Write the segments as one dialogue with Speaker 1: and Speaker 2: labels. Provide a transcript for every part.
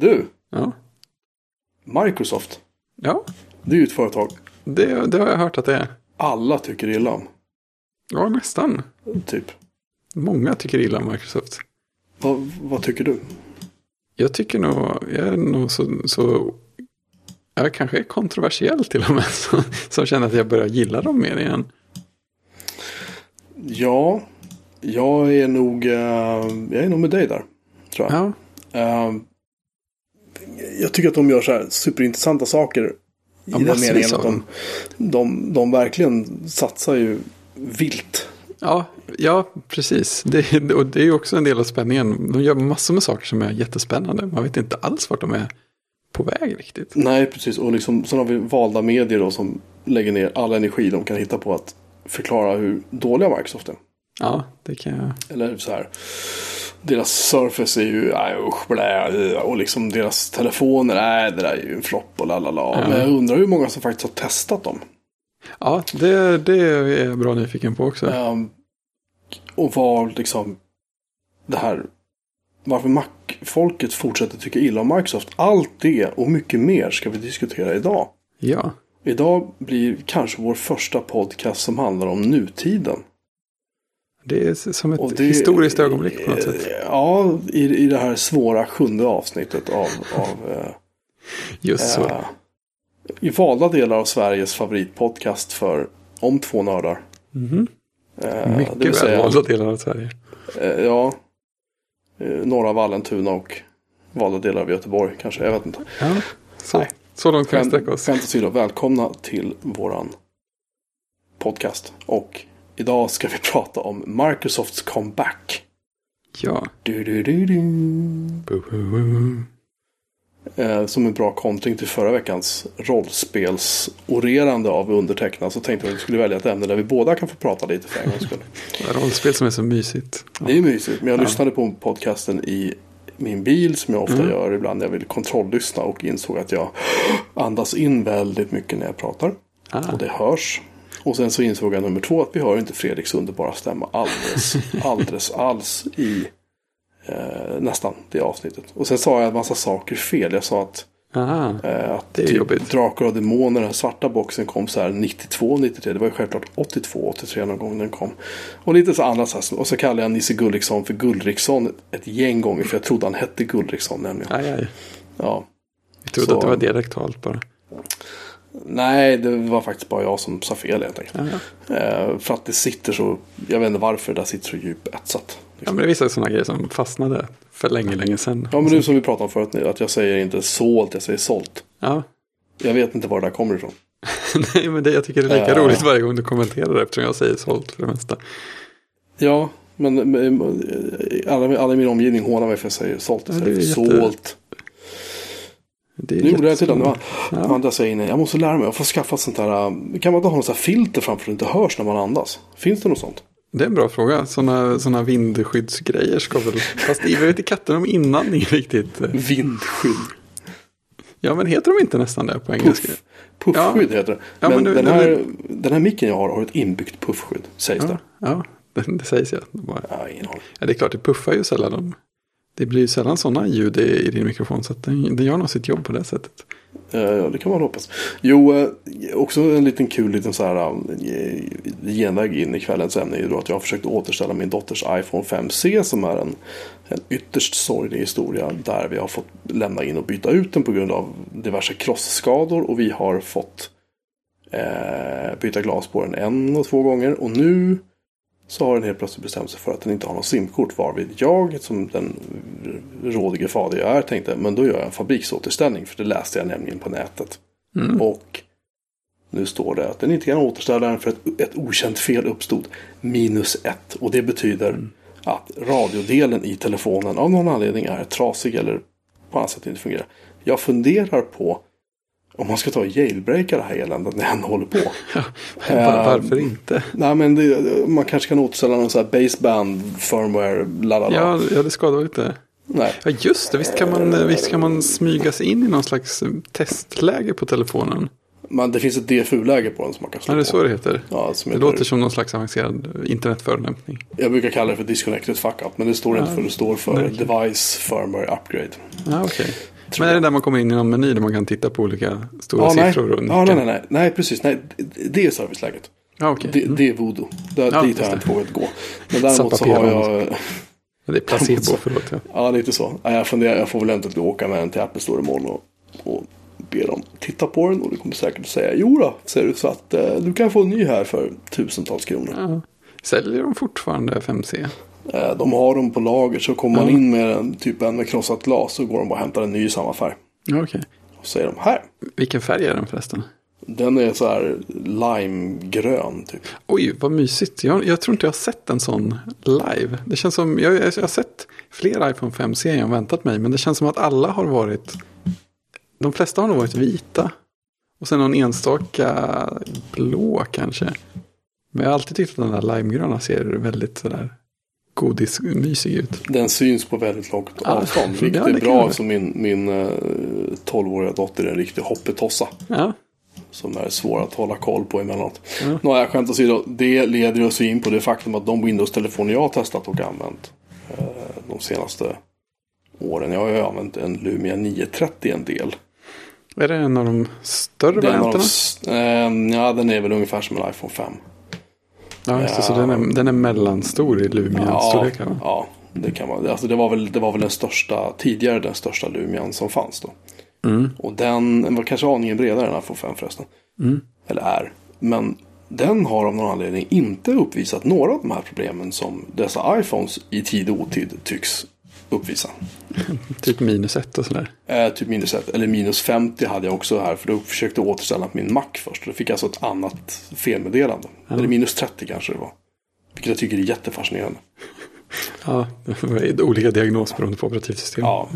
Speaker 1: Du,
Speaker 2: Ja,
Speaker 1: Microsoft.
Speaker 2: ja
Speaker 1: Det är ju ett företag
Speaker 2: det, det har jag hört att det är.
Speaker 1: alla tycker illa om.
Speaker 2: Ja, nästan.
Speaker 1: Typ.
Speaker 2: Många tycker illa om Microsoft.
Speaker 1: Vad, vad tycker du?
Speaker 2: Jag tycker nog, jag är nog så, så jag kanske är kontroversiell till och med. Så känner att jag börjar gilla dem mer igen.
Speaker 1: Ja, jag är nog, eh, jag är nog med dig där. Tror jag.
Speaker 2: Ja,
Speaker 1: Eh, jag tycker att de gör så här superintressanta saker. I
Speaker 2: Ja,
Speaker 1: den meningen att de, de, de verkligen satsar ju vilt.
Speaker 2: ja, ja precis. Det, och det är ju också en del av spänningen. De gör massor med saker som är jättespännande. Man vet inte alls vart de är på väg riktigt.
Speaker 1: Nej, precis. Och liksom, sen har vi valda medier då som lägger ner all energi de kan hitta på att förklara hur dåliga Microsoft är.
Speaker 2: Ja, det kan jag.
Speaker 1: Eller så här. Deras Surface är ju, nej usch, blä, och liksom deras telefoner, nej det där är ju en flopp och lalala.
Speaker 2: Ja.
Speaker 1: Men jag undrar hur många som faktiskt har testat dem.
Speaker 2: Ja, det, det är jag bra nyfiken på också.
Speaker 1: Ehm, och vad liksom det här, varför Mac-folket fortsätter tycka illa om Microsoft. Allt det och mycket mer ska vi diskutera idag.
Speaker 2: Ja,
Speaker 1: Idag blir kanske vår första podcast som handlar om nutiden.
Speaker 2: Det är som ett
Speaker 1: det-
Speaker 2: historiskt ögonblick på något sätt.
Speaker 1: Ja, i, i det här svåra sjunde avsnittet av, av eh,
Speaker 2: Just så.
Speaker 1: eh, i valda delar av Sveriges favoritpodcast för om två nördar. Eh, det vill
Speaker 2: Mycket välvalda delar av Sverige.
Speaker 1: Eh, ja, eh, norra Vallentuna och valda delar av Göteborg kanske. Jag vet inte.
Speaker 2: Ja, så,
Speaker 1: Nej.
Speaker 2: så långt kan vi sträcka oss.
Speaker 1: skämt åsido, välkomna till våran podcast. Och idag ska vi prata om Microsofts comeback.
Speaker 2: Ja.
Speaker 1: Du, du, du, du.
Speaker 2: Bu, bu, bu.
Speaker 1: Eh, som en bra kontring till förra veckans rollspelsorerande av undertecknad så tänkte jag att vi skulle välja ett ämne där vi båda kan få prata lite för en gångs skull.
Speaker 2: Rollspel som är så mysigt.
Speaker 1: Det är mysigt, men jag lyssnade på podcasten i min bil som jag ofta
Speaker 2: Mm.
Speaker 1: gör ibland när jag vill kontrolllyssna och insåg att jag andas in väldigt mycket när jag pratar.
Speaker 2: Ah.
Speaker 1: Och det hörs. Och sen så insåg jag nummer två att vi hör inte Fredriks underbara stämma alldeles, alldeles alls i eh, nästan det avsnittet. Och sen sa jag en massa saker fel. Jag sa att
Speaker 2: Aha.
Speaker 1: Eh, att
Speaker 2: Det är
Speaker 1: typ
Speaker 2: jobbigt.
Speaker 1: Drakar och Demoner, den svarta boxen kom så här 92, 93. Det var ju självklart 82, 83 någon gång den kom. Och lite så andra så här, Och så kallade jag Nisse Gulriksson för Gullriksson ett gäng gånger. För jag trodde han hette Gullriksson nämligen.
Speaker 2: Aj, aj.
Speaker 1: Ja.
Speaker 2: Jag trodde
Speaker 1: Så-
Speaker 2: att det var dialektalt bara.
Speaker 1: Nej, det var faktiskt bara jag som sa fel helt enkelt.
Speaker 2: Ja,
Speaker 1: Eh, för att det sitter så, jag vet inte varför det där sitter så djupt etsat.
Speaker 2: ja men det är vissa sådana grejer som fastnade för länge, länge sedan.
Speaker 1: Ja, men nu som vi pratade om förut att jag säger inte sålt, jag säger sålt.
Speaker 2: Ja,
Speaker 1: Jag vet inte var det där kommer ifrån.
Speaker 2: nej men det, jag tycker det är lika
Speaker 1: Ja.
Speaker 2: roligt varje gång du kommenterar det eftersom jag säger sålt för det mesta.
Speaker 1: Ja, men, men eh, alla, alla i min omgivning hånar mig för att jag säger sålt
Speaker 2: Ja, det är
Speaker 1: för
Speaker 2: jätte-
Speaker 1: sålt.
Speaker 2: Det
Speaker 1: Nu gjorde jag till den. Ja.
Speaker 2: Ja.
Speaker 1: Andra säger nej, jag måste lära mig. Jag får skaffa sånt där. äh, Kan man inte ha något filter framför så det inte hörs när man andas? Finns det något sånt?
Speaker 2: Det är en bra fråga. Sådana såna vindskyddsgrejer ska väl... Fast jag vet katten om inandning riktigt.
Speaker 1: Vindskydd.
Speaker 2: Ja men heter de inte nästan det på engelska?
Speaker 1: Puff. Puffskydd heter det.
Speaker 2: Ja,
Speaker 1: men
Speaker 2: men nu-
Speaker 1: den,
Speaker 2: nu-
Speaker 1: här, den här micken jag har har ett inbyggt puffskydd. Sägs det.
Speaker 2: Ja, ja det, det sägs ja. De bara,
Speaker 1: Ja, ingen aning.
Speaker 2: ja. Det är klart, det puffar ju sällan. De, det blir ju sällan sådana ljud i, din mikrofon. Så att den, den gör nog sitt jobb på det sättet.
Speaker 1: Ja, det kan man hoppas. Jo, eh, också en liten kul liten så här eh, genväg in i kvällens ämne är ju då att jag har försökt återställa min dotters iPhone 5C som är en, en ytterst sorglig historia där vi har fått lämna in och byta ut den på grund av diverse krossskador och vi har fått eh, byta glas på den en och två gånger och nu så har den helt plötsligt bestämt sig för att den inte har något simkort varvid jag som den rådige fader jag är tänkte men då gör jag en fabriksåterställning för det läste jag nämligen på nätet. Och nu står det att den inte kan återställa den för ett, ett okänt fel uppstod. Minus ett. Och det betyder att radiodelen i telefonen av någon anledning är trasig eller på annat sätt inte fungerar. Jag funderar på om man ska ta och jailbreaka det här eländet när jag håller på.
Speaker 2: Var, varför inte?
Speaker 1: Nej men det, man kanske kan återställa någon sån här baseband firmware lalala.
Speaker 2: Ja, ja, det skadar inte.
Speaker 1: Nej.
Speaker 2: Ja, just det. Visst kan, man, visst kan man smyga sig in i någon slags eh, testläge på telefonen.
Speaker 1: Men det finns ett DFU-läge på den som man kan slå
Speaker 2: Ja, det är
Speaker 1: på.
Speaker 2: så det heter.
Speaker 1: Ja,
Speaker 2: Det
Speaker 1: heter,
Speaker 2: låter som någon slags avancerad internetförolämpning.
Speaker 1: Jag brukar kalla det för disconnected fuck up. Men det står inte för det står för
Speaker 2: nej.
Speaker 1: device firmware upgrade.
Speaker 2: Ja, okej. Men är det där man kommer in i någon meny där man kan titta på olika stora
Speaker 1: Ja,
Speaker 2: siffror? Och
Speaker 1: ja, nej, nej, nej, nej, precis. Nej, det- är serviceläget.
Speaker 2: Ja, okej.
Speaker 1: Det, det är voodoo. Där,
Speaker 2: Ja,
Speaker 1: dit har jag inte vågat gå. Men däremot så har jag...
Speaker 2: Ja, det är placebo, förlåt. Ja.
Speaker 1: Ja, lite så. Ja, Jag funderar, jag får väl eventuellt åka med den till Apple Store imorgon och, och be dem titta på den. Och det kommer säkert säga, jo då, ser du så att eh, du kan få en ny här för tusentals kronor.
Speaker 2: Ja. Säljer de fortfarande 5C?
Speaker 1: Eh, de har dem på lager, så kommer man in med en, typ en med krossat glas så går de bara och hämtar en ny i samma färg.
Speaker 2: Okej.
Speaker 1: Och säger de, här,
Speaker 2: Vilken färg är den förresten?
Speaker 1: den är så här limegrön typ.
Speaker 2: Oj, vad mysigt. Jag, jag tror inte jag har sett en sån live. Det känns som, jag, jag har sett fler iPhone 5C än väntat mig. Men det känns som att alla har varit, de flesta har nog varit vita. Och sen någon enstaka blå kanske. Men jag har alltid tyckt att den där limegröna ser väldigt sådär godismysig ut.
Speaker 1: Den syns på väldigt långt avstånd.
Speaker 2: ja,
Speaker 1: Vilket är bra som min, min eh, 12-åriga dotter är en riktig hoppetossa.
Speaker 2: Ja,
Speaker 1: Som är svår att hålla koll på emellanåt.
Speaker 2: Ja.
Speaker 1: Nåja, skämt åsido. Det leder oss in på det faktum att de Windows-telefoner jag har testat och använt eh, de senaste åren. Jag har ju använt en Lumia 930 en del.
Speaker 2: är det en av de större varianterna?
Speaker 1: s- eh, ja, den är väl ungefär som en iPhone 5.
Speaker 2: Ja, just det, så den är, den är mellanstor i Lumia-storlek. va?
Speaker 1: ja, det kan man. Alltså det, var väl, det var väl den största, tidigare den största Lumian som fanns då.
Speaker 2: Mm.
Speaker 1: Och den den var kanske aningen bredare än iPhone 5 förresten.
Speaker 2: Mm.
Speaker 1: Eller är. Men den har av någon anledning inte uppvisat några av de här problemen som dessa iPhones i tid och otid tycks uppvisa.
Speaker 2: Typ minus ett och sådär.
Speaker 1: Eh, typ minus 1, eller minus 50 hade jag också här. För då försökte jag återställa min Mac först. Då fick jag alltså ett annat felmeddelande. Eller minus 30 kanske det var. Vilket jag tycker är jättefascinerande.
Speaker 2: Ja, olika diagnos beroende på operativsystem.
Speaker 1: Ja,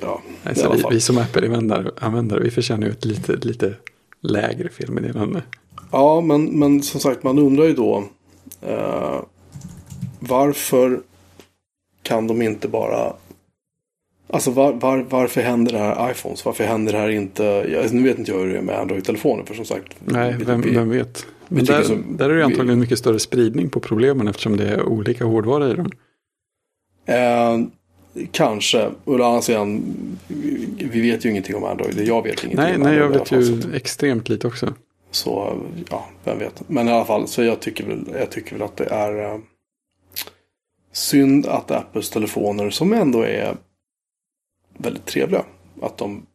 Speaker 1: ja
Speaker 2: alltså, vi, vi som Apple-användare användare, vi förtjänar ju ett lite, lite lägre felmeddelande.
Speaker 1: Ja, men, men som sagt, man undrar ju då eh, varför kan de inte bara Alltså var, var, varför händer det här iPhones? Varför händer det här inte? Jag, nu vet inte jag hur det är med Android-telefoner för som sagt.
Speaker 2: Nej,
Speaker 1: vi-
Speaker 2: vem, vet. Men där,
Speaker 1: som-
Speaker 2: där är det ju
Speaker 1: vi-
Speaker 2: antagligen mycket större spridning på problemen eftersom det är olika hårdvara i dem.
Speaker 1: Eh, kanske. Och å andra sidan, vi vet ju ingenting om Android. Jag vet ingenting
Speaker 2: Nej,
Speaker 1: om
Speaker 2: nej, jag vet
Speaker 1: fall, så
Speaker 2: ju extremt lite också.
Speaker 1: Så ja, vem vet. Men i alla fall, så jag tycker väl, jag tycker väl att det är eh, synd att Apples telefoner, som ändå är väldigt trevliga, att de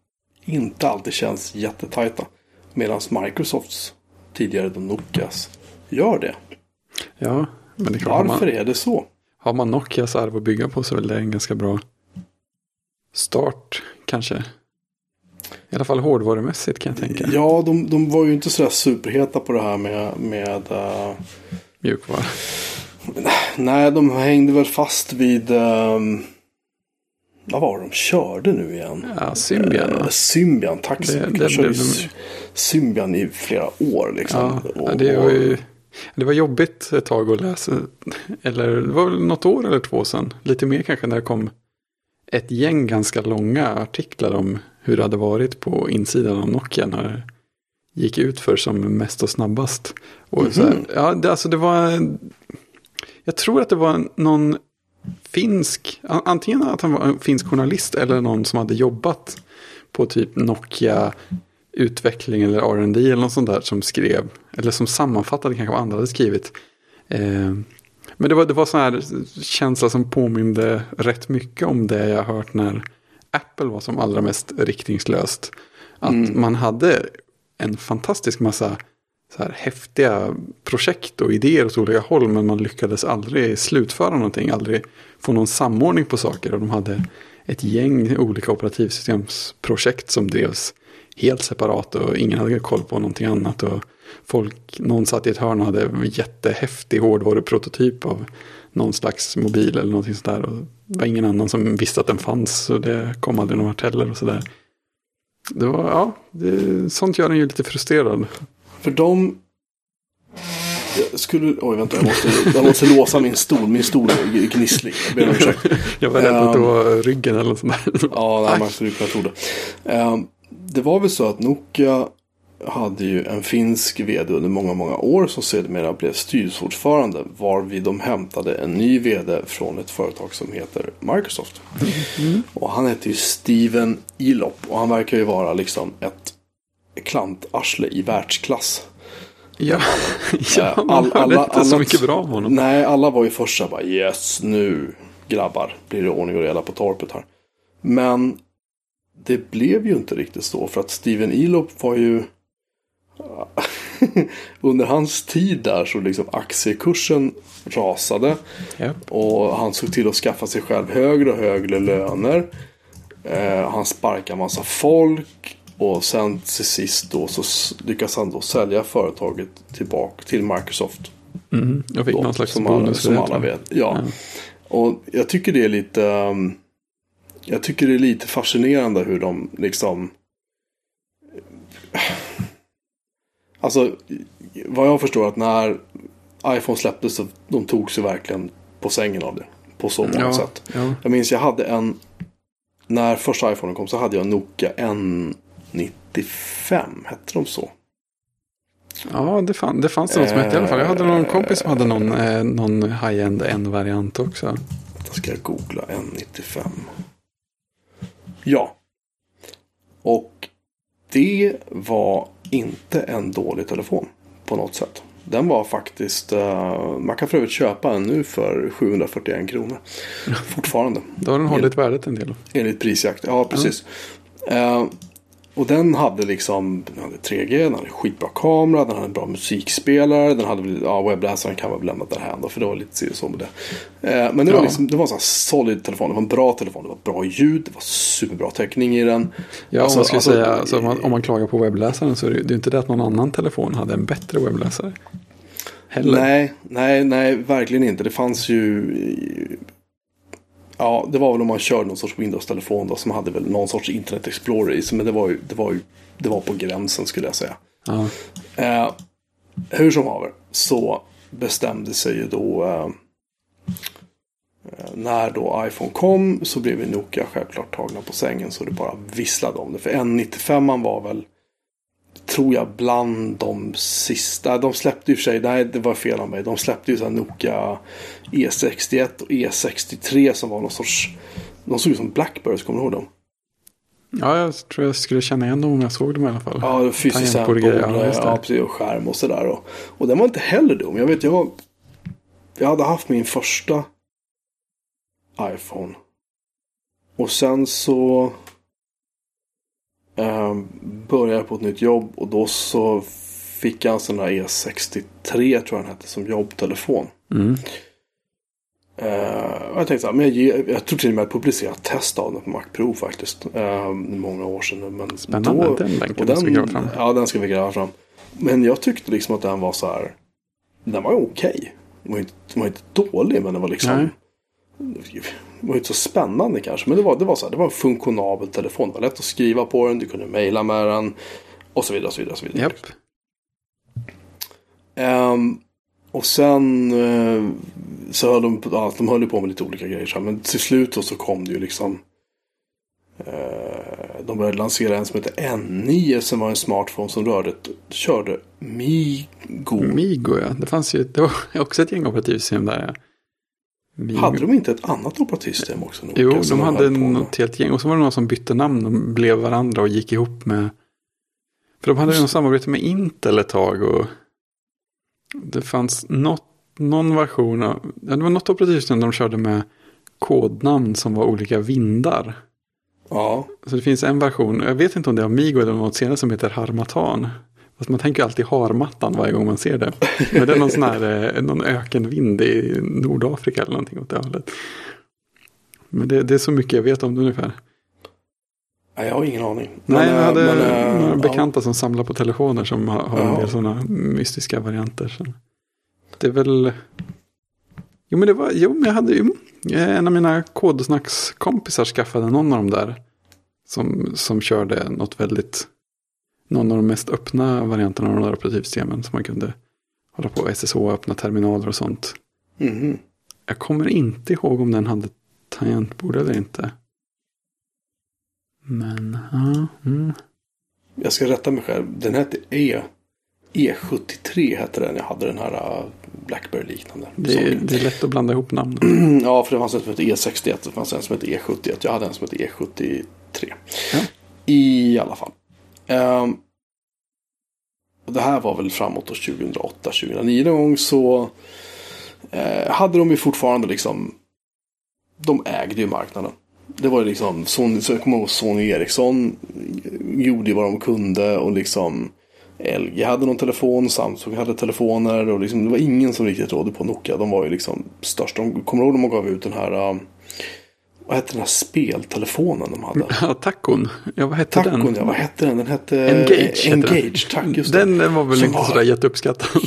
Speaker 1: inte alltid känns jättetajta. Medan Microsofts, tidigare då Nokias, gör det.
Speaker 2: Ja, men det är klart.
Speaker 1: Varför
Speaker 2: man,
Speaker 1: är det så?
Speaker 2: har man Nokias arv att bygga på så är väl det en ganska bra start kanske. I alla fall hårdvarumässigt kan jag tänka.
Speaker 1: Ja, de, de var ju inte sådär superheta på det här med, med eh,
Speaker 2: Mjukvara.
Speaker 1: Nej, de hängde väl fast vid... Um, vad var de körde nu igen?
Speaker 2: Ja, Symbian.
Speaker 1: Eh? Symbian, tack så
Speaker 2: Det-
Speaker 1: mycket. De körde
Speaker 2: blev
Speaker 1: Symbian i flera år liksom.
Speaker 2: Ja,
Speaker 1: Och-
Speaker 2: det var ju det var jobbigt ett tag att läsa. Eller det var väl något år eller två sedan. Lite mer kanske när det kom ett gäng ganska långa artiklar om hur det hade varit på insidan av Nokia när det gick ut för som mest och snabbast. Och så här,
Speaker 1: Mhm.
Speaker 2: ja, det, alltså det var, jag tror att det var någon finsk, an- antingen att han var en finsk journalist eller någon som hade jobbat på typ Nokia utveckling eller R&D eller något sånt där som skrev, eller som sammanfattade kanske vad andra hade skrivit. Eh, men det var, det var sån här känsla som påminde rätt mycket om det jag hört när Apple var som allra mest riktningslöst. Att
Speaker 1: Mm.
Speaker 2: man hade en fantastisk massa så här häftiga projekt och idéer åt olika håll. Men man lyckades aldrig slutföra någonting. Aldrig få någon samordning på saker. Och de hade ett gäng olika operativsystemsprojekt som drevs helt separat. Och ingen hade koll på någonting annat. Och folk, någon satt i ett hörn och hade en jättehäftig hårdvaruprototyp av någon slags mobil eller någonting sådär. Och det var ingen annan som visste att den fanns. Så det kom aldrig någon vart heller och sådär. Det var, ja, det, sånt gör en ju lite frustrerad.
Speaker 1: För de... Jag skulle... Oj, vänta. Jag måste, jag måste låsa min stol. Min stol är gnisslig. Jag ber om ursäkt.
Speaker 2: Jag var rädd att det
Speaker 1: Ehm.
Speaker 2: var ryggen eller något sånt där.
Speaker 1: Ja, nej, man skulle kunna tro det. Eh, det var väl så att Nokia hade ju en finsk vd under många, många år som sedermera blev styrelseordförande. Varvid de hämtade en ny vd från ett företag som heter Microsoft. Och han heter ju Steven Elop och han verkar ju vara liksom ett klantarsle i världsklass.
Speaker 2: Ja, ja
Speaker 1: Eh,
Speaker 2: man
Speaker 1: all- alla-
Speaker 2: inte så
Speaker 1: alla-
Speaker 2: mycket bra om honom.
Speaker 1: Nej, alla var ju först så här bara yes, nu grabbar blir det ordning och reda på torpet här. Men det blev ju inte riktigt så för att Steven Elop var ju under hans tid där så liksom aktiekursen rasade
Speaker 2: Ja.
Speaker 1: och han såg till att skaffa sig själv högre och högre löner. Eh, han sparkade massa folk och sen till sist då så lyckas han då sälja företaget tillbaka till Microsoft.
Speaker 2: Mm, jag fick
Speaker 1: Då,
Speaker 2: någon slags
Speaker 1: som alla,
Speaker 2: bonus för
Speaker 1: som alla vet. Ja. Och jag tycker det är lite um, Jag tycker det är lite fascinerande hur de liksom Alltså vad jag förstår att när iPhone släpptes så de tog sig verkligen på sängen av det. På så många
Speaker 2: Ja,
Speaker 1: sätt.
Speaker 2: ja.
Speaker 1: Jag minns jag hade en När första iPhone kom så hade jag en Nokia N95. Hette de så?
Speaker 2: Ja, det, fann, det fanns något som hette i alla fall. Jag hade någon kompis som hade någon, eh, någon high-end N-variant också.
Speaker 1: Då ska jag googla N95. Ja. Och det var inte en dålig telefon på något sätt. Den var faktiskt, eh, man kan för övrigt köpa en nu för 741 kronor. Fortfarande.
Speaker 2: Då har den hållit värdet en del.
Speaker 1: Enligt prisjakt. Ja, precis. Eh, och den hade liksom den hade 3G, den hade skitbra kamera, den hade en bra musikspelare, den hade ja, webbläsaren kan man väl lämna därhän då, för det var lite si så med det. Eh, men det var,
Speaker 2: Ja.
Speaker 1: liksom, det var en sån solid telefon, det var en bra telefon, det var bra ljud, det var superbra täckning i den.
Speaker 2: Ja,
Speaker 1: Alltså-
Speaker 2: om man skulle
Speaker 1: alltså-
Speaker 2: säga, alltså, om, man, om man klagar på webbläsaren så är det det är inte det att någon annan telefon hade en bättre webbläsare. Heller.
Speaker 1: Nej, nej, nej, verkligen inte. Det fanns ju... Ja, det var väl om man körde någon sorts Windows-telefon då som hade väl någon sorts Internet Explorer i sig. Men det var ju, det var ju, det var på gränsen skulle jag säga.
Speaker 2: Ja.
Speaker 1: Eh, hur som haver så bestämde sig ju då eh, när då iPhone kom så blev ju Nokia självklart tagna på sängen så det bara visslade om det. För N95 var väl tror jag bland de sista. De släppte och för sig, nej det var fel av mig. De släppte ju så här Nokia E61 och E63 som var någon sorts de såg ut som Blackbirds, kommer du ihåg dem?
Speaker 2: ja, jag tror jag skulle känna igen dem om jag såg dem i alla fall.
Speaker 1: Ja, fysiskt sample,
Speaker 2: ja,
Speaker 1: precis, och skärm och sådär. Och, och den var inte heller dum. Jag vet, jag, jag hade haft min första iPhone. Och sen så eh, började på ett nytt jobb och då så fick jag en sån där E63 tror jag den hette som jobbtelefon.
Speaker 2: Mm.
Speaker 1: Eh, jag tänkte så här, men jag, jag tror till och med att jag publicerat test av den på Mac Pro faktiskt. Uh, många år sedan. Men
Speaker 2: Spännande,
Speaker 1: då,
Speaker 2: den länken
Speaker 1: och
Speaker 2: måste vi gräva fram.
Speaker 1: Ja, den ska vi gräva fram. Men jag tyckte liksom att den var så här. Den var okej. Den ju inte, den var inte dålig, men den var liksom.
Speaker 2: Nej.
Speaker 1: Var inte så spännande kanske. Men det var, det var så här, det var en funktionabel telefon. Det var lätt att skriva på den, du kunde mejla med den. Och så vidare, och så vidare. Och så vidare.
Speaker 2: Japp.
Speaker 1: Ehm, och sen eh, så höll de, ja, de höll på med lite olika grejer. så här, Men till slut då så kom det ju liksom. eh, de började lansera en som heter N9 som var en smartphone som rörde, körde Migo.
Speaker 2: Migo, ja. Det fanns ju, det var också ett gäng operativsystem där. Ja. Migo.
Speaker 1: Hade de inte ett annat operativsystem också?
Speaker 2: Jo, de hade något helt gäng. Och så var det någon som bytte namn och blev varandra och gick ihop med. För de hade ju något samarbete med Intel ett tag. Och det fanns något, någon version av. ja, Det var något operativsystem de körde med kodnamn som var olika vindar.
Speaker 1: Ja,
Speaker 2: Så det finns en version, jag vet inte om det är Amigo eller något senare som heter Harmatan. Fast man tänker alltid harmattan varje gång man ser det. Men det är någon sån här, eh, någon ökenvind i Nordafrika eller någonting åt det hållet. Men det, det är så mycket jag vet om det ungefär.
Speaker 1: nej, jag har ingen aning.
Speaker 2: Nej,
Speaker 1: Men,
Speaker 2: jag
Speaker 1: eh,
Speaker 2: hade
Speaker 1: men, eh,
Speaker 2: några
Speaker 1: ja.
Speaker 2: bekanta som samlar på telefoner som har, har en
Speaker 1: Ja.
Speaker 2: del sådana mystiska varianter. Så. Det är väl... Jo men det var, jo men jag hade ju, en av mina kodsnackskompisar skaffade någon av dem där. Som, som körde något väldigt, någon av de mest öppna varianterna av de där operativsystemen. Som man kunde hålla på SSH och öppna terminaler och sånt.
Speaker 1: Mhm.
Speaker 2: Jag kommer inte ihåg om den hade tangentbord eller inte. Men, ja. Mm.
Speaker 1: jag ska rätta mig själv. Den hette E. E73 hette den. Jag hade den här uh, Blackberry-liknande.
Speaker 2: Det det är lätt att blanda ihop namnen.
Speaker 1: Ja, för det fanns en som hette E61. Det fanns en som hette E71. Jag hade en som hette E73.
Speaker 2: Ja.
Speaker 1: I alla fall. Um, och det här var väl framåt 2008-2009 någon gång så eh, hade de ju fortfarande liksom de ägde ju marknaden. Det var ju liksom, Sony, så jag kommer ihåg Sony Ericsson gjorde ju vad de kunde och liksom LG hade någon telefon, Samsung hade telefoner och liksom, det var ingen som riktigt rådde på Nokia. De var ju liksom störst. De kommer ihåg när man gav ut den här, ehm, vad hette den här speltelefonen de hade?
Speaker 2: Ja, tacon. Ja, vad hette
Speaker 1: Tacon,
Speaker 2: den?
Speaker 1: ja, vad hette den? Den hette
Speaker 2: Engage. heter den.
Speaker 1: Engage, tack, just.
Speaker 2: Den, den var väl inte
Speaker 1: var
Speaker 2: sådär jätteuppskattad.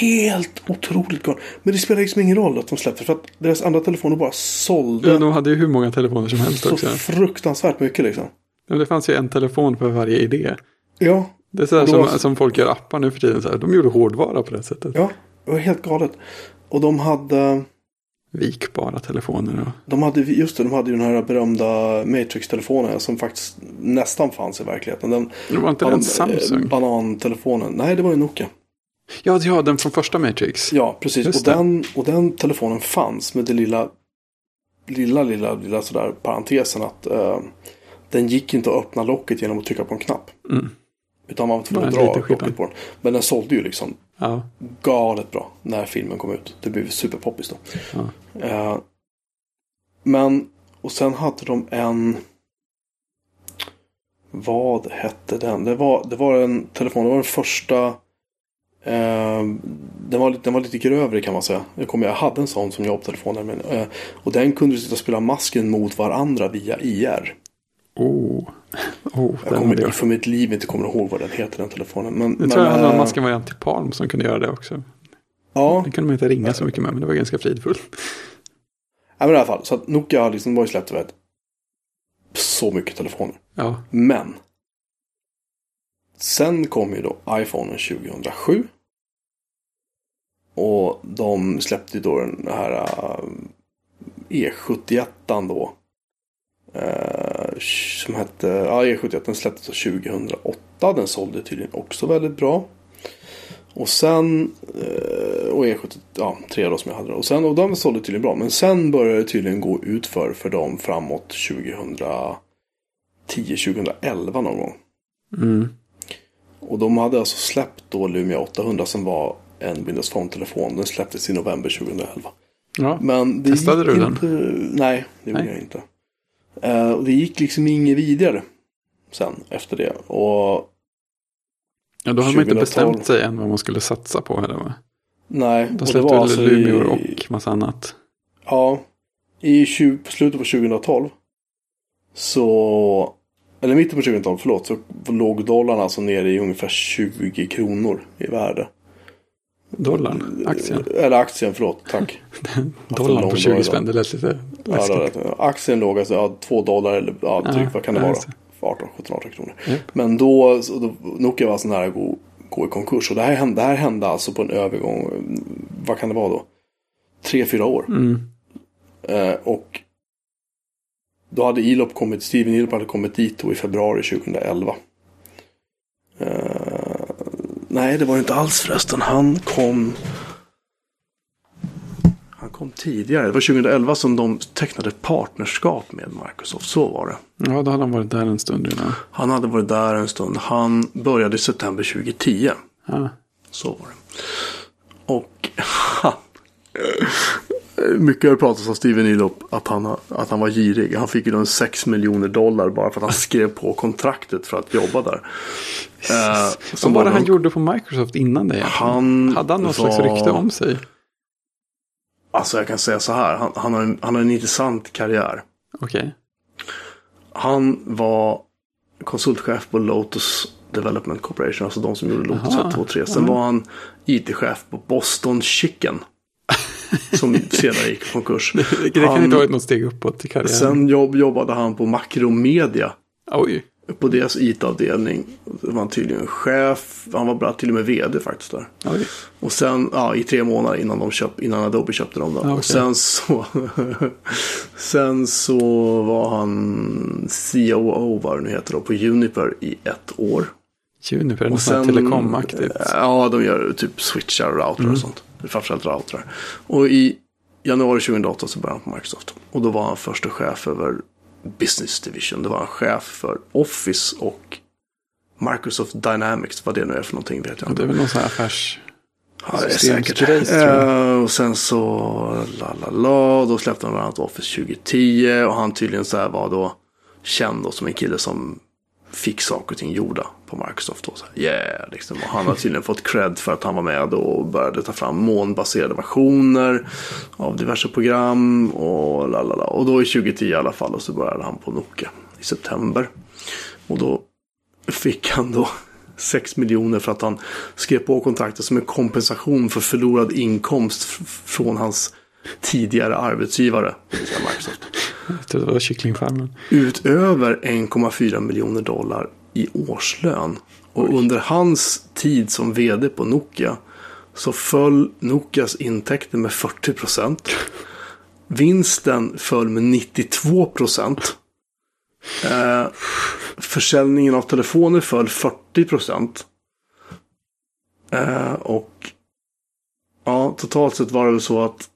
Speaker 1: Helt otroligt galen. Men det spelar liksom ingen roll att de släppte för att deras andra telefoner bara sålde
Speaker 2: De hade ju hur många telefoner som helst
Speaker 1: så
Speaker 2: också.
Speaker 1: fruktansvärt mycket liksom.
Speaker 2: Men det fanns ju en telefon för varje idé.
Speaker 1: Ja,
Speaker 2: Det är sådär som, som folk gör appar nu för tiden. Så här. De gjorde hårdvara på det sättet.
Speaker 1: ja, det var helt galet. Och de hade,
Speaker 2: Vikbara telefoner och...
Speaker 1: de hade, just det, de hade ju den här berömda Matrix-telefonen som faktiskt nästan fanns i verkligheten. Den,
Speaker 2: Det var inte den Samsung?
Speaker 1: eh, Banantelefonen. Nej, det var ju Nokia.
Speaker 2: Ja, ja, den från första Matrix.
Speaker 1: Ja, precis.
Speaker 2: Just
Speaker 1: Och
Speaker 2: det.
Speaker 1: den, och den telefonen fanns med det lilla, lilla, lilla, lilla sådär parentesen att eh, den gick inte att öppna locket genom att trycka på en knapp.
Speaker 2: Mm.
Speaker 1: Utan man var tvungen att dra locket på den. Men den sålde ju liksom
Speaker 2: Ja,
Speaker 1: galet bra när filmen kom ut. Det blev superpoppis då.
Speaker 2: ja.
Speaker 1: Eh, men, och sen hade de en... Vad hette den? Det var, det var en telefon, det var den första... Eh, den, var, den var lite grövre kan man säga. Jag, kommer, jag hade en sån som jobbtelefon. Eh, och den kunde du sitta och spela masken mot varandra via IR.
Speaker 2: Oh. Oh,
Speaker 1: Jag kommer
Speaker 2: jag.
Speaker 1: för mitt liv inte kommer ihåg vad den heter den telefonen. Men,
Speaker 2: Jag tror jag hade
Speaker 1: eh,
Speaker 2: en maskenvariant till Palm som kunde göra det också.
Speaker 1: Ja,
Speaker 2: Den kunde man inte ringa så mycket med, men det var ganska fridfullt.
Speaker 1: Ja, men i alla fall. Så att Nokia har liksom, ju släppt vet, så mycket telefoner.
Speaker 2: Ja,
Speaker 1: Men. Sen kom ju då iPhone 2007. Och de släppte ju då den här äh, E71 då. Eh, som hette, ja E71 den släpptes 2008. Den sålde tydligen också väldigt bra. Och sen, eh, och E70, ja, tre då som jag hade. Och sen, och de sålde tydligen bra. Men sen började det tydligen gå ut för, för dem framåt 2010-2011 någon gång.
Speaker 2: mm.
Speaker 1: Och de hade alltså släppt då Lumia 800 som var en Windows Phone-telefon. Den släpptes i november 2011.
Speaker 2: ja.
Speaker 1: Men det
Speaker 2: Testade du den?
Speaker 1: inte, Nej, det gjorde
Speaker 2: Nej.
Speaker 1: jag inte. Eh, och det gick liksom inget vidare sen efter det. Och
Speaker 2: ja då hade man inte
Speaker 1: 2012.
Speaker 2: bestämt sig än vad man skulle satsa på heller va?
Speaker 1: nej.
Speaker 2: De
Speaker 1: det
Speaker 2: släppte väl
Speaker 1: alltså
Speaker 2: Lumior
Speaker 1: i,
Speaker 2: och massa annat.
Speaker 1: Ja. I 20, på slutet på 2012. Så. Eller mitten på 2012, förlåt. Så låg dollarn alltså nere i ungefär 20 kronor i värde.
Speaker 2: Dollarn, aktien.
Speaker 1: Eller aktien, förlåt. Tack.
Speaker 2: Dollarn på
Speaker 1: dag
Speaker 2: 20
Speaker 1: idag.
Speaker 2: spänn, det lät lite
Speaker 1: Ja,
Speaker 2: läskigt.
Speaker 1: rätt. Aktien låg alltså ja, 2 dollar eller ja,
Speaker 2: Ja,
Speaker 1: drygt vad kan det
Speaker 2: ja,
Speaker 1: vara?
Speaker 2: just det.
Speaker 1: 18, 17, 18 kronor.
Speaker 2: Japp.
Speaker 1: Men då, då Nokia var så nära att gå, gå i konkurs. Och det här, hände, det här hände alltså på en övergång. Vad kan det vara då? Tre, fyra år.
Speaker 2: Mm.
Speaker 1: Eh, och då hade Elop kommit, Steven Elop hade kommit dit då i februari 2011. Eh, nej, det var inte alls förresten. Han kom... Han kom tidigare. Det var 2011 som de tecknade partnerskap med Microsoft. Så var det.
Speaker 2: Ja, då hade han varit där en stund innan.
Speaker 1: Han hade varit där en stund. Han började i september 2010.
Speaker 2: Ja.
Speaker 1: Så var det. Och mycket har pratats om Steven Elop att han, att han var girig. Han fick ju då en 6 miljoner dollar bara för att han skrev på kontraktet för att jobba där. Eh,
Speaker 2: Vad var det han gjorde på Microsoft innan det egentligen?
Speaker 1: Han
Speaker 2: Hade han något slags
Speaker 1: var-
Speaker 2: rykte om sig?
Speaker 1: Alltså jag kan säga så här. Han, han, har, en, han har en intressant karriär.
Speaker 2: Okej.
Speaker 1: Han var konsultchef på Lotus Development Corporation. Alltså de som gjorde Lotus
Speaker 2: Aha,
Speaker 1: 1, 2 och 3. Sen var han IT-chef på Boston Chicken. Som senare gick i konkurs.
Speaker 2: Det kan
Speaker 1: Han-
Speaker 2: inte ha varit något steg uppåt i karriären.
Speaker 1: Sen jobb, jobbade han på Macromedia.
Speaker 2: Oj.
Speaker 1: På deras IT-avdelning. Var han tydligen chef. Han var till och med vd faktiskt där.
Speaker 2: Oj.
Speaker 1: Och sen ja, i tre månader innan, de köp, innan Adobe köpte dem. Då.
Speaker 2: okej.
Speaker 1: Och sen så, sen så var han COO vad det nu heter då, på Uniper i ett år.
Speaker 2: Juniper, är det något telekomaktigt?
Speaker 1: Ja, de gör typ switchar och routrar
Speaker 2: Mm.
Speaker 1: och sånt. Framförallt routrar. Och i januari 2008 så började han på Microsoft. Och då var han första chef över Business Division. Det var han chef för Office och Microsoft Dynamics. Vad det nu är för någonting vet jag
Speaker 2: Och det är väl någon sån här affärs...
Speaker 1: Ja, det är säkert.
Speaker 2: tror jag.
Speaker 1: Eh, och sen så, la la la, då släppte han bland annat Office 2010. Och han tydligen så här var då känd då som en kille som fick saker och ting gjorda på Microsoft. Då, så här, yeah, liksom. Och han har tydligen fått cred för att han var med och började ta fram månbaserade versioner av diverse program. Och, lalala. och då i 2010 i alla fall och så började han på Nokia i september. Och då fick han då 6 miljoner för att han skrev på kontraktet som en kompensation för förlorad inkomst från hans tidigare arbetsgivare. Det vill säga Microsoft.
Speaker 2: Jag tror det var kycklingfarmen.
Speaker 1: Utöver 1,4 miljoner dollar i årslön. Och under hans tid som vd på Nokia så föll Nokias intäkter med 40 procent. Vinsten föll med 92 procent. Eh, försäljningen av telefoner föll 40 procent. Eh, och ja, totalt sett var det väl så att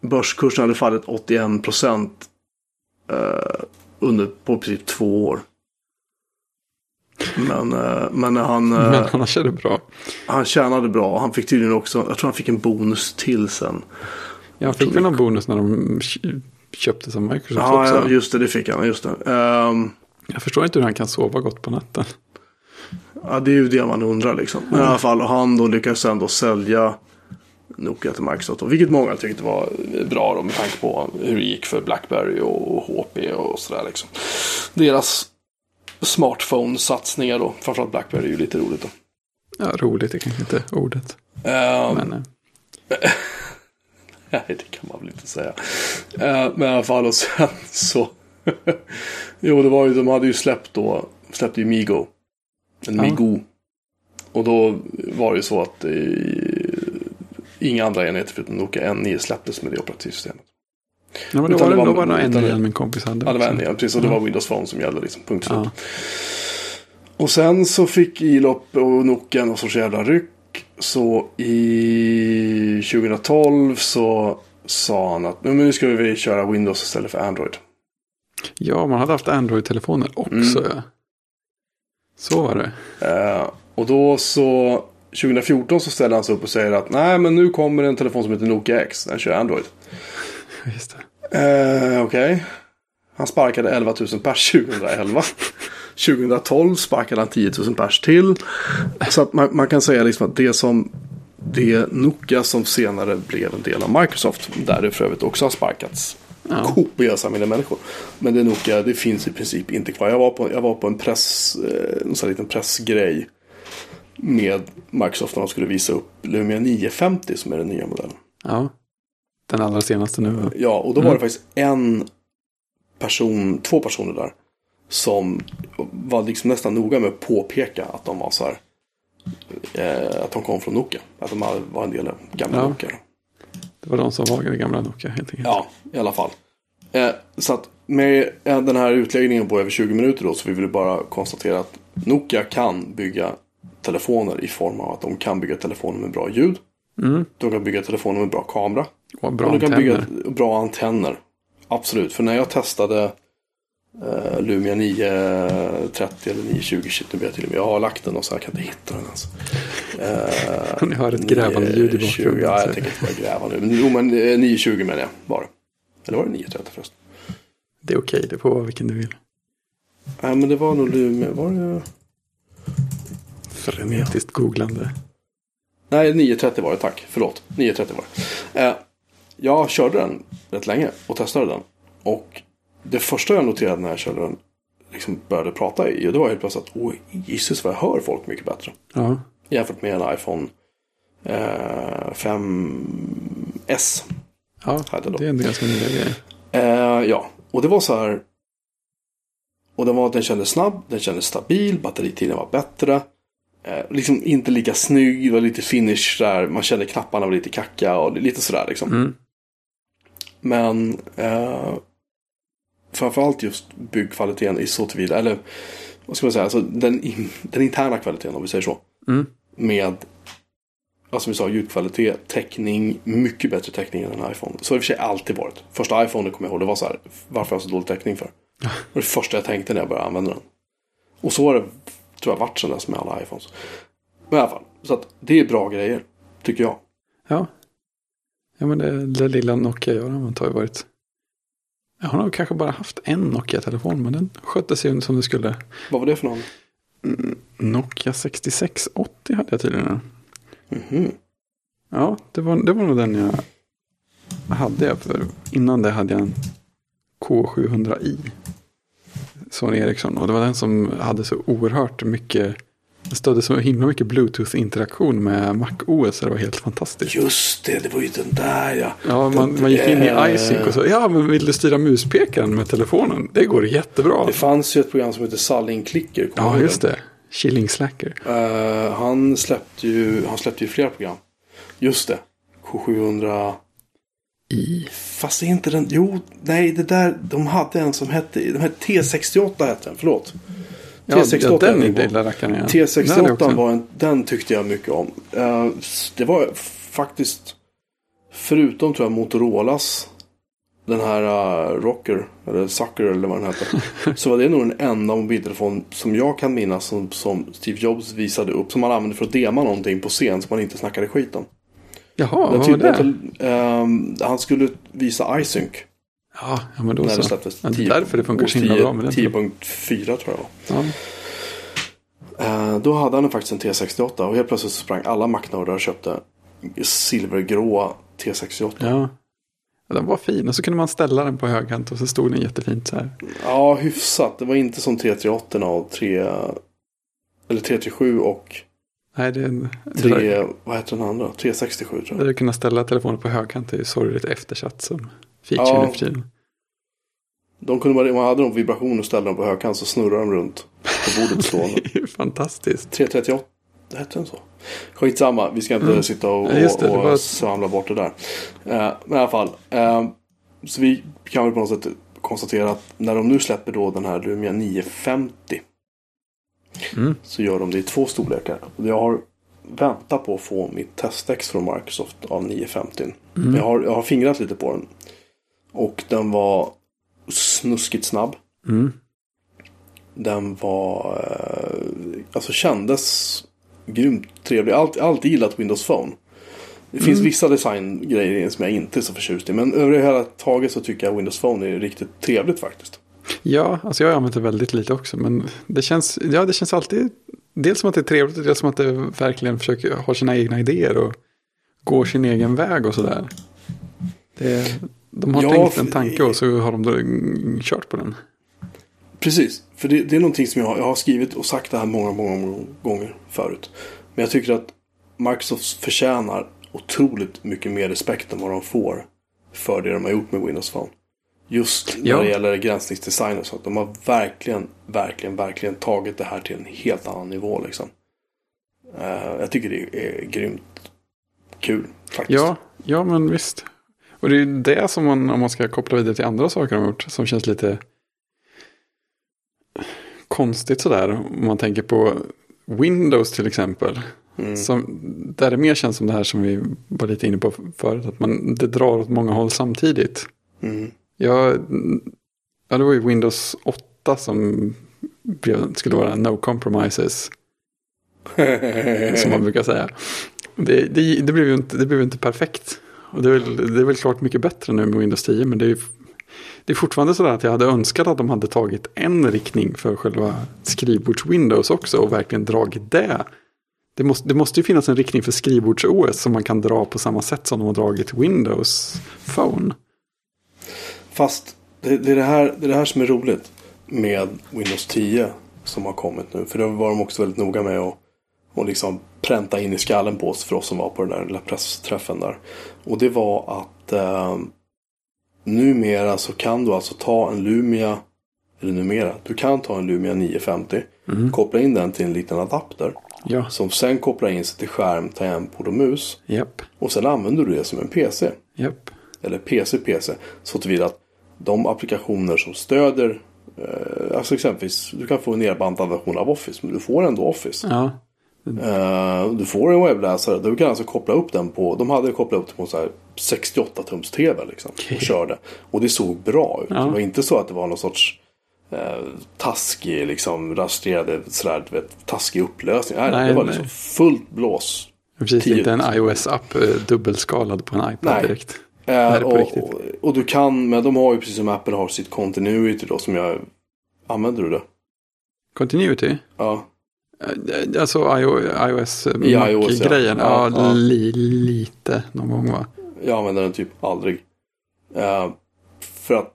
Speaker 1: börskursen hade fallit 81 procent eh, under på precis två år. Men, eh, men han, eh,
Speaker 2: Men han körde bra.
Speaker 1: han tjänade bra. Han fick tydligen också, jag tror han fick en bonus till sen.
Speaker 2: Jag fick väl någon bonus när de kö- köpte som Microsoft
Speaker 1: Ja,
Speaker 2: också.
Speaker 1: ja, just det, det fick han. Just det. Ehm,
Speaker 2: Jag förstår inte hur han kan sova gott på natten.
Speaker 1: ja, det är ju det man undrar liksom. Men i alla fall, han då lyckades ändå sälja Nokia till Microsoft. Och vilket många tyckte var bra då med tanke på hur det gick för Blackberry och HP och sådär liksom. Deras smartphone-satsningar då, framförallt Blackberry är ju lite roligt då.
Speaker 2: Ja, roligt är kanske inte ordet.
Speaker 1: Ehm,
Speaker 2: Men eh,
Speaker 1: Nej, det kan man väl inte säga. Eh, men i alla fall, och sen så... jo, det var ju, de hade ju släppt då, släppte ju Migo. En
Speaker 2: Ja.
Speaker 1: Migo. Och då var det ju så att inga andra enheter förutom Nokia N9 släpptes med det operativsystemet.
Speaker 2: ja, men då
Speaker 1: Utan
Speaker 2: var
Speaker 1: det
Speaker 2: det,
Speaker 1: var-
Speaker 2: då var det en igen min kompis hade.
Speaker 1: Ja, det var en, ja, precis. Och det var Windows Phone som gällde liksom. Punkt slut.
Speaker 2: Ja.
Speaker 1: Och sen så fick Ilop och Nokia någon sorts jävla ryck. Så i 2012 så sa han att "Nej, men nu ska vi köra Windows istället för Android.
Speaker 2: ja, man hade haft Android-telefoner också.
Speaker 1: Mm.
Speaker 2: Så var det.
Speaker 1: Eh, och då så 2014 så ställer han sig upp och säger att nej men nu kommer en telefon som heter Nokia X. Den kör Android.
Speaker 2: Just det.
Speaker 1: Eh, Okej. Han sparkade 11 000 pers 2011. 2012 sparkade han 10 000 pers till. Så att man, man kan säga liksom att det som det Nokia som senare blev en del av Microsoft. Där det för övrigt också har sparkats
Speaker 2: Ja.
Speaker 1: kopiösa mängder människor. Men det Nokia, det finns i princip inte kvar. Jag var på, jag var på en press, eh, en sån här liten pressgrej. Med Microsoft när de skulle visa upp Lumia 950 som är den nya modellen.
Speaker 2: Ja. Den allra senaste nu.
Speaker 1: Ja, och då var det faktiskt en person, två personer där. Som var liksom nästan noga med att påpeka att de var så här. Eh, att de kom från Nokia. Att de var en del av gamla
Speaker 2: Ja.
Speaker 1: Nokia.
Speaker 2: Det var de som var det gamla Nokia helt enkelt.
Speaker 1: Ja, i alla fall. Eh, så att med eh, den här utläggningen på över 20 minuter då så vi vill bara konstatera att Nokia kan bygga telefoner i form av att de kan bygga telefoner med bra ljud.
Speaker 2: Mm.
Speaker 1: De kan bygga telefoner med bra kamera.
Speaker 2: Och bra
Speaker 1: Och du kan
Speaker 2: antenner.
Speaker 1: bygga bra antenner. Absolut, för när jag testade eh, Lumia 930 eller 920, shit nu vet jag till och med. Jag har lagt den och så här kan jag inte hitta den ens. Eh,
Speaker 2: Ni hör ett grävande ljud i
Speaker 1: 920,
Speaker 2: bakgrunden.
Speaker 1: Ja, jag tänker inte börja gräva nu. Men, jo, men eh, 920 menar jag bara. Eller var det 930 förresten?
Speaker 2: Det är okej, det får vara vilken du vill.
Speaker 1: Nej, men det var nog Lumia. Var det...
Speaker 2: Frenetiskt googlande.
Speaker 1: Nej, 930 var det, tack. Förlåt. 930 var det. Eh, jag körde den rätt länge och testade den. Och det första jag noterade när jag körde den, liksom började prata i, det var helt plötsligt att, oj, Jesus vad jag hör folk mycket bättre.
Speaker 2: Ja.
Speaker 1: Jämfört med en iPhone eh, 5S.
Speaker 2: Ja,
Speaker 1: Hade då.
Speaker 2: det är ändå ganska nya grejer.
Speaker 1: Eh, ja, och det var så här. Och den, var, den kändes snabb, den kändes stabil, batteritiden var bättre. Eh, liksom inte lika snygg, det var lite finish där. Man kände knapparna var lite kacka och lite sådär liksom.
Speaker 2: Mm.
Speaker 1: Men eh, framförallt just byggkvaliteten i så tillvida, eller vad ska man säga, alltså den, den interna kvaliteten om vi säger så.
Speaker 2: Mm.
Speaker 1: Med, alltså som vi sa, ljudkvalitet, täckning, mycket bättre täckning än en iPhone. Så har det i och för sig alltid varit. Första iPhone kommer jag ihåg, det var så här, varför har jag så dålig täckning för? Det var det första jag tänkte när jag började använda den. Och så har det, tror jag, varit sedan dess med alla iPhones. Men i alla fall, så att det är bra grejer, tycker jag.
Speaker 2: Ja. Ja men det, det lilla Nokia jag har använt har ju varit. Jag har nog kanske bara haft en Nokia-telefon men den skötte sig som det skulle.
Speaker 1: Vad var det för någon?
Speaker 2: Nokia 6680 hade jag tydligen.
Speaker 1: Mhm.
Speaker 2: Ja, det var, det var nog den jag hade. För innan det hade jag en K700i. Sony Ericsson. Och det var den som hade så oerhört mycket. Stödde så himla mycket Bluetooth-interaktion med MacOS. Det var helt fantastiskt.
Speaker 1: Just det, det var ju den där ja.
Speaker 2: Ja, man, man gick in i
Speaker 1: eh,
Speaker 2: iSync och så. Ja, men vill du styra muspekaren med telefonen? Det går jättebra.
Speaker 1: Det fanns ju ett program som heter Salling Clicker.
Speaker 2: Ja, just det. Chilling Slacker.
Speaker 1: Eh, han släppte ju, han släppte ju flera program. Just det. K700.
Speaker 2: I.
Speaker 1: Fast är inte den. Jo, nej, det där. De hade en som hette. De hette T68 hette den. Förlåt.
Speaker 2: Ja,
Speaker 1: T68
Speaker 2: ja, den lilla rackaren. Ja. Den hade jag också.
Speaker 1: T68 var en, den tyckte jag mycket om. Eh, det var faktiskt. Förutom tror jag Motorolas. Den här uh, Rocker. Eller Sucker eller vad den heter. så var det nog den enda mobiltelefon som jag kan minnas som, som Steve Jobs visade upp. Som han använde för att dema någonting på scen som man inte snackade skit om.
Speaker 2: Jaha, vad var det?
Speaker 1: att, ehm, han skulle visa iSync.
Speaker 2: Ja, ja, men då
Speaker 1: När det
Speaker 2: så.
Speaker 1: släpptes.
Speaker 2: Ja, det är därför det funkar så himla bra med den.
Speaker 1: 10.4 tror jag det.
Speaker 2: Ja.
Speaker 1: Eh, då hade han faktiskt en T68 och helt plötsligt så sprang alla Mac-nördar och köpte silvergråa T68. Ja.
Speaker 2: ja. Ja, Den var fin och så kunde man ställa den på högkant och så stod den jättefint så här.
Speaker 1: hyfsat. Det var inte som 338 och 3... Eller 337 och
Speaker 2: Nej, det, är-
Speaker 1: 3... Vad heter den andra? 367 tror jag.
Speaker 2: att kunna ställa telefonen på högkant är ju sorgligt eftersatt som feature
Speaker 1: Ja.
Speaker 2: nu för tiden.
Speaker 1: De kunde bara, man hade någon vibration och ställde dem på högkant så snurrade de runt på bordet stående.
Speaker 2: Det är fantastiskt.
Speaker 1: 338, det hette den så? Skitsamma, vi ska inte
Speaker 2: Mm.
Speaker 1: sitta och,
Speaker 2: Ja, det,
Speaker 1: och, och svamla bort det där. Eh, men i alla fall. eh, så vi kan väl på något sätt konstatera att när de nu släpper då den här Lumia 950.
Speaker 2: Mm.
Speaker 1: Så gör de det i två storlekar. Jag har väntat på att få mitt testex från Microsoft av 950.
Speaker 2: Mm.
Speaker 1: Jag, har, jag har fingrat lite på den. Och den var snuskigt snabb.
Speaker 2: Mm.
Speaker 1: Den var, eh, alltså kändes grymt trevlig. Allt, alltid gillat Windows Phone. Det finns vissa designgrejer som jag inte är så förtjust i. Men över det hela taget så tycker jag Windows Phone är riktigt trevligt faktiskt.
Speaker 2: Ja, alltså jag har använt det väldigt lite också. Men det känns, ja, det känns alltid dels som att det är trevligt och dels som att det verkligen försöker ha sina egna idéer och går sin egen väg och sådär. Det, de har
Speaker 1: Ja,
Speaker 2: tänkt en tanke och så har de då kört på den.
Speaker 1: Precis, för det, det är någonting som jag, har- jag har skrivit och sagt det här många, många gånger förut. Men jag tycker att Microsoft förtjänar otroligt mycket mer respekt än vad de får för det de har gjort med Windows Phone. Just när
Speaker 2: Ja.
Speaker 1: det gäller gränsningsdesign och så. Att de har verkligen, verkligen, verkligen tagit det här till en helt annan nivå liksom. Eh, jag tycker det är grymt kul faktiskt.
Speaker 2: Ja, ja men visst. Och det är ju det som man, om man ska koppla vidare till andra saker de har gjort, som känns lite konstigt sådär. Om man tänker på Windows till exempel.
Speaker 1: Mm.
Speaker 2: Som, där det mer känns som det här som vi var lite inne på förut. Att man, det drar åt många håll samtidigt.
Speaker 1: Mm.
Speaker 2: Ja, ja, det var ju Windows 8 som skulle vara no compromises. som man brukar säga. Det, det, det, blev ju inte, det blev ju inte perfekt. Och det är, väl, det är väl klart mycket bättre nu med Windows 10. Men det är, det är fortfarande sådär att jag hade önskat att de hade tagit en riktning för själva skrivbords-Windows också. Och verkligen dragit det. Det måste, det måste ju finnas en riktning för skrivbords-OS som man kan dra på samma sätt som de har dragit Windows Phone.
Speaker 1: Fast det, det, är det, här, det är det här som är roligt med Windows 10 som har kommit nu. För det var de också väldigt noga med att och liksom pränta in i skallen på oss för oss som var på den där lilla pressträffen där. Och det var att eh, numera så kan du alltså ta en Lumia, eller numera, du kan ta en Lumia 950, koppla in den till en liten adapter
Speaker 2: Ja,
Speaker 1: som sen kopplar in sig till skärm, tangentbord och mus.
Speaker 2: japp,
Speaker 1: Och sen använder du det som en PC
Speaker 2: japp.
Speaker 1: eller PC-PC. Så tillvida att de applikationer som stöder Eh, alltså exempelvis, du kan få en nerbantad version av Office. Men du får ändå Office.
Speaker 2: Ja.
Speaker 1: Eh, du får en webbläsare. Du kan alltså koppla upp den på. De hade kopplat upp den på så här 68 tums tv liksom.
Speaker 2: Okej.
Speaker 1: Och körde. Och det såg bra ut.
Speaker 2: Ja.
Speaker 1: Det var inte så att det var någon sorts eh, taskig, liksom rastrerade, sådär, vet, taskig upplösning. Nej,
Speaker 2: Nej,
Speaker 1: det var
Speaker 2: nej.
Speaker 1: liksom fullt blås.
Speaker 2: Precis, inte en iOS-app eh, dubbelskalad på en iPad
Speaker 1: Nej.
Speaker 2: direkt.
Speaker 1: Eh,
Speaker 2: Nej,
Speaker 1: och, och, och du kan, men de har ju precis som Apple har sitt continuity då som jag Använder du det?
Speaker 2: Continuity?
Speaker 1: Ja.
Speaker 2: Eh, Alltså iO- iOS,
Speaker 1: I iOS, ja.
Speaker 2: grejen
Speaker 1: Ja,
Speaker 2: ja. Li, lite någon gång va?
Speaker 1: Jag använder den typ aldrig. Eh, för att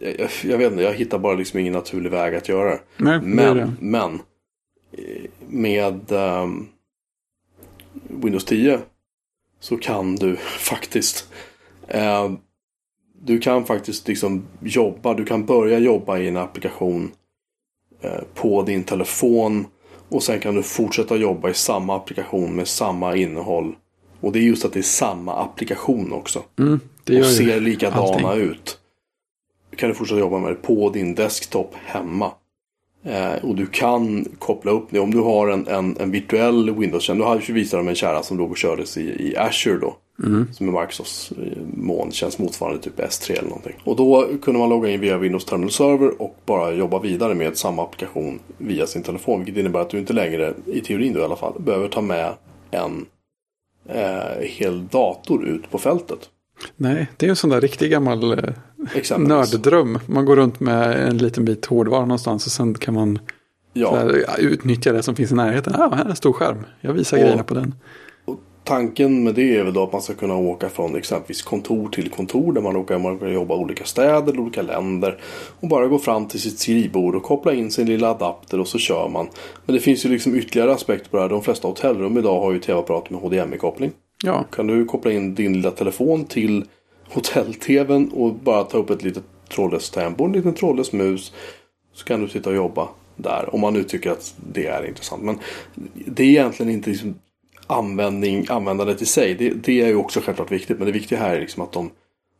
Speaker 1: jag, jag, vet inte, jag hittar bara liksom ingen naturlig väg att göra det.
Speaker 2: Nej, är det.
Speaker 1: Men, men eh, med ehm, Windows 10 så kan du faktiskt eh, du kan faktiskt liksom jobba, du kan börja jobba i en applikation eh, på din telefon och sen kan du fortsätta jobba i samma applikation med samma innehåll. Och det är just att det är samma applikation också
Speaker 2: Mm,
Speaker 1: och ser likadana
Speaker 2: allting.
Speaker 1: ut. Du kan du fortsätta jobba med det på din desktop hemma. Eh, och du kan koppla upp det om du har en, en, en virtuell Windows-tjänst. Har jag ju visat dem en kärra som låg och kördes i, i Azure då.
Speaker 2: Mm.
Speaker 1: Som är Microsofts eh, molntjänst motsvarande typ S3 eller någonting. Och då kunde man logga in via Windows Terminal Server och bara jobba vidare med samma applikation via sin telefon. Vilket innebär att du inte längre, i teorin då i alla fall, behöver ta med en eh, hel dator ut på fältet.
Speaker 2: Nej, det är en sån där riktig gammal eh, nörddröm. Man går runt med en liten bit hårdvara någonstans och sen kan man
Speaker 1: Ja.
Speaker 2: ja, utnyttja det som finns i närheten. Ja, här är en stor skärm. Jag visar
Speaker 1: Och-
Speaker 2: grejerna på den.
Speaker 1: Tanken med det är väl då att man ska kunna åka från exempelvis kontor till kontor där man man kan jobba i olika städer, eller olika länder. Och bara gå fram till sitt skrivbord och koppla in sin lilla adapter och så kör man. Men det finns ju liksom ytterligare aspekter på det här. De flesta hotellrum idag har ju tv-apparater med HDMI-koppling.
Speaker 2: Ja,
Speaker 1: Kan du koppla in din lilla telefon till hotell-tvn och bara ta upp ett litet trådlöst tempo, en liten trådlös mus. Så kan du sitta och jobba där. Om man nu tycker att det är intressant. Men det är egentligen inte liksom användning, användandet i sig. Det, det är ju också självklart viktigt. Men det viktiga här är liksom att de,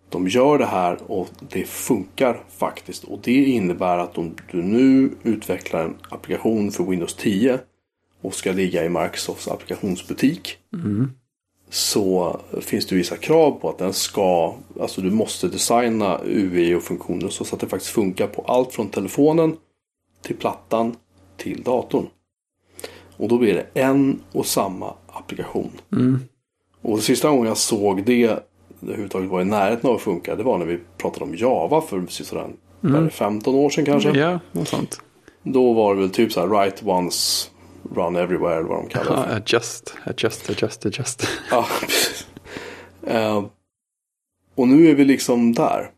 Speaker 1: de gör det här och det funkar faktiskt. Och det innebär att om du nu utvecklar en applikation för Windows 10 och ska ligga i Microsofts applikationsbutik så finns det vissa krav på att den ska, alltså du måste designa UI och funktioner så att det faktiskt funkar på allt från telefonen till plattan till datorn. Och då blir det en och samma applikation. Och sista gången jag såg det överhuvudtaget var i närheten av att funka, det var när vi pratade om Java för sådär, det, 15 år sedan kanske.
Speaker 2: ja något sånt.
Speaker 1: Då var det väl typ så här write once, run everywhere eller vad de kallar det
Speaker 2: Ja,
Speaker 1: för.
Speaker 2: adjust, adjust, adjust, adjust.
Speaker 1: Ja, precis. Eh, och nu är vi liksom där.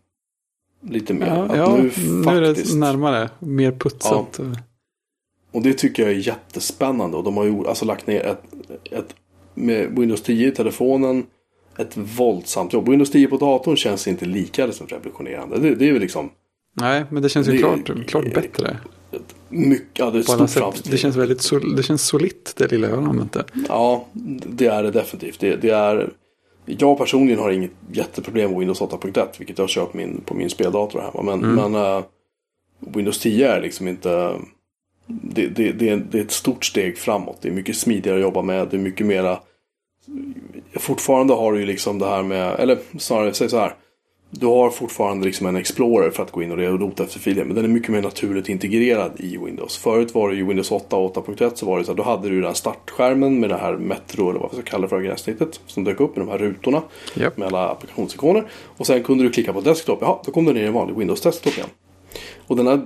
Speaker 1: Lite mer.
Speaker 2: Ja, ja
Speaker 1: nu
Speaker 2: nu är
Speaker 1: faktiskt.
Speaker 2: det närmare. Mer putsat.
Speaker 1: Och det tycker jag är jättespännande. Och de har ju alltså lagt ner ett, ett med Windows 10 i telefonen. Ett våldsamt jobb. Windows 10 på datorn känns inte lika liksom revolutionerande. Det, det är väl liksom
Speaker 2: Nej, men det känns ju
Speaker 1: Det-
Speaker 2: klart, klart bättre.
Speaker 1: mycket, ja det är
Speaker 2: På
Speaker 1: stort
Speaker 2: sätt. Det känns väldigt sol, det känns solitt det lilla jag har använt det.
Speaker 1: Ja, det är det definitivt. Det, det är, jag personligen har inget jätteproblem med Windows 8.1, vilket jag har kört min, på min speldator här. Men,
Speaker 2: Mm.
Speaker 1: men eh, Windows 10 är liksom inte... Det, det, det, är, ett stort steg framåt. Det är mycket smidigare att jobba med. Det är mycket mera... Fortfarande har du ju liksom det här med... Eller snarare, säg så här. Du har fortfarande liksom en Explorer för att gå in och rota efter filer. Men den är mycket mer naturligt integrerad i Windows. Förut var det ju Windows 8 och 8.1 så var det så här, då hade du den startskärmen med det här Metro eller vad vi ska kalla det för gränssnittet. Som dök upp med de här rutorna.
Speaker 2: Japp.
Speaker 1: Med alla applikationsikoner. Och sen kunde du klicka på desktop. Ja, då kom du ner i en vanlig Windows desktop igen. Och den här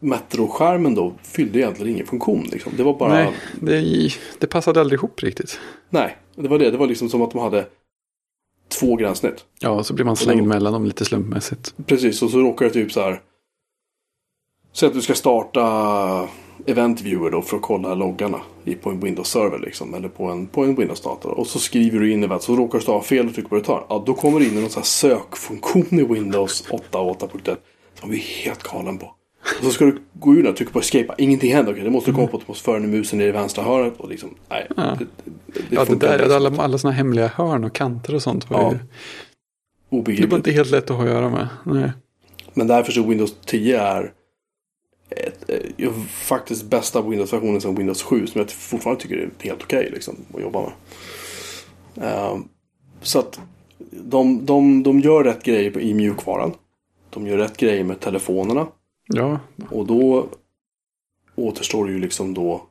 Speaker 1: Metro-skärmen då fyllde egentligen ingen funktion. Liksom. Det var bara...
Speaker 2: Nej, det, det passade aldrig ihop riktigt.
Speaker 1: Nej, det var det. Det var liksom som att de hade två gränssnitt.
Speaker 2: Ja, så blir man slängd
Speaker 1: då-
Speaker 2: mellan dem lite slumpmässigt.
Speaker 1: Precis, och så råkar det typ så här. Säg att du ska starta Event Viewer då för att kolla loggarna i- på en Windows-server liksom. Eller på en, på en Windows-dator. Och så skriver du in event, så råkar du stava fel och trycker på return. Ja, då kommer det in sån här sökfunktion i Windows 8 och 8.1. Som vi är helt galen på. Så ska du gå ur där och trycka på escape. Ingenting händer. Okej, det måste du komma på att du måste föra ner musen ner i vänstra hörnet. Och liksom, nej.
Speaker 2: Ja.
Speaker 1: Det, det, det
Speaker 2: Ja, det där, alla, alla sådana hemliga hörn och kanter och sånt. Var
Speaker 1: Ja,
Speaker 2: ju, det var inte helt lätt att ha att göra med. Nej.
Speaker 1: Men därför så Windows 10 är ett, eh, faktiskt bästa Windows-versionen som Windows 7 som jag fortfarande tycker är helt okej okay, liksom, att jobba med. Uh, så att de, de, de gör rätt grejer i mjukvaran. De gör rätt grejer med telefonerna.
Speaker 2: Ja.
Speaker 1: Och då återstår ju liksom då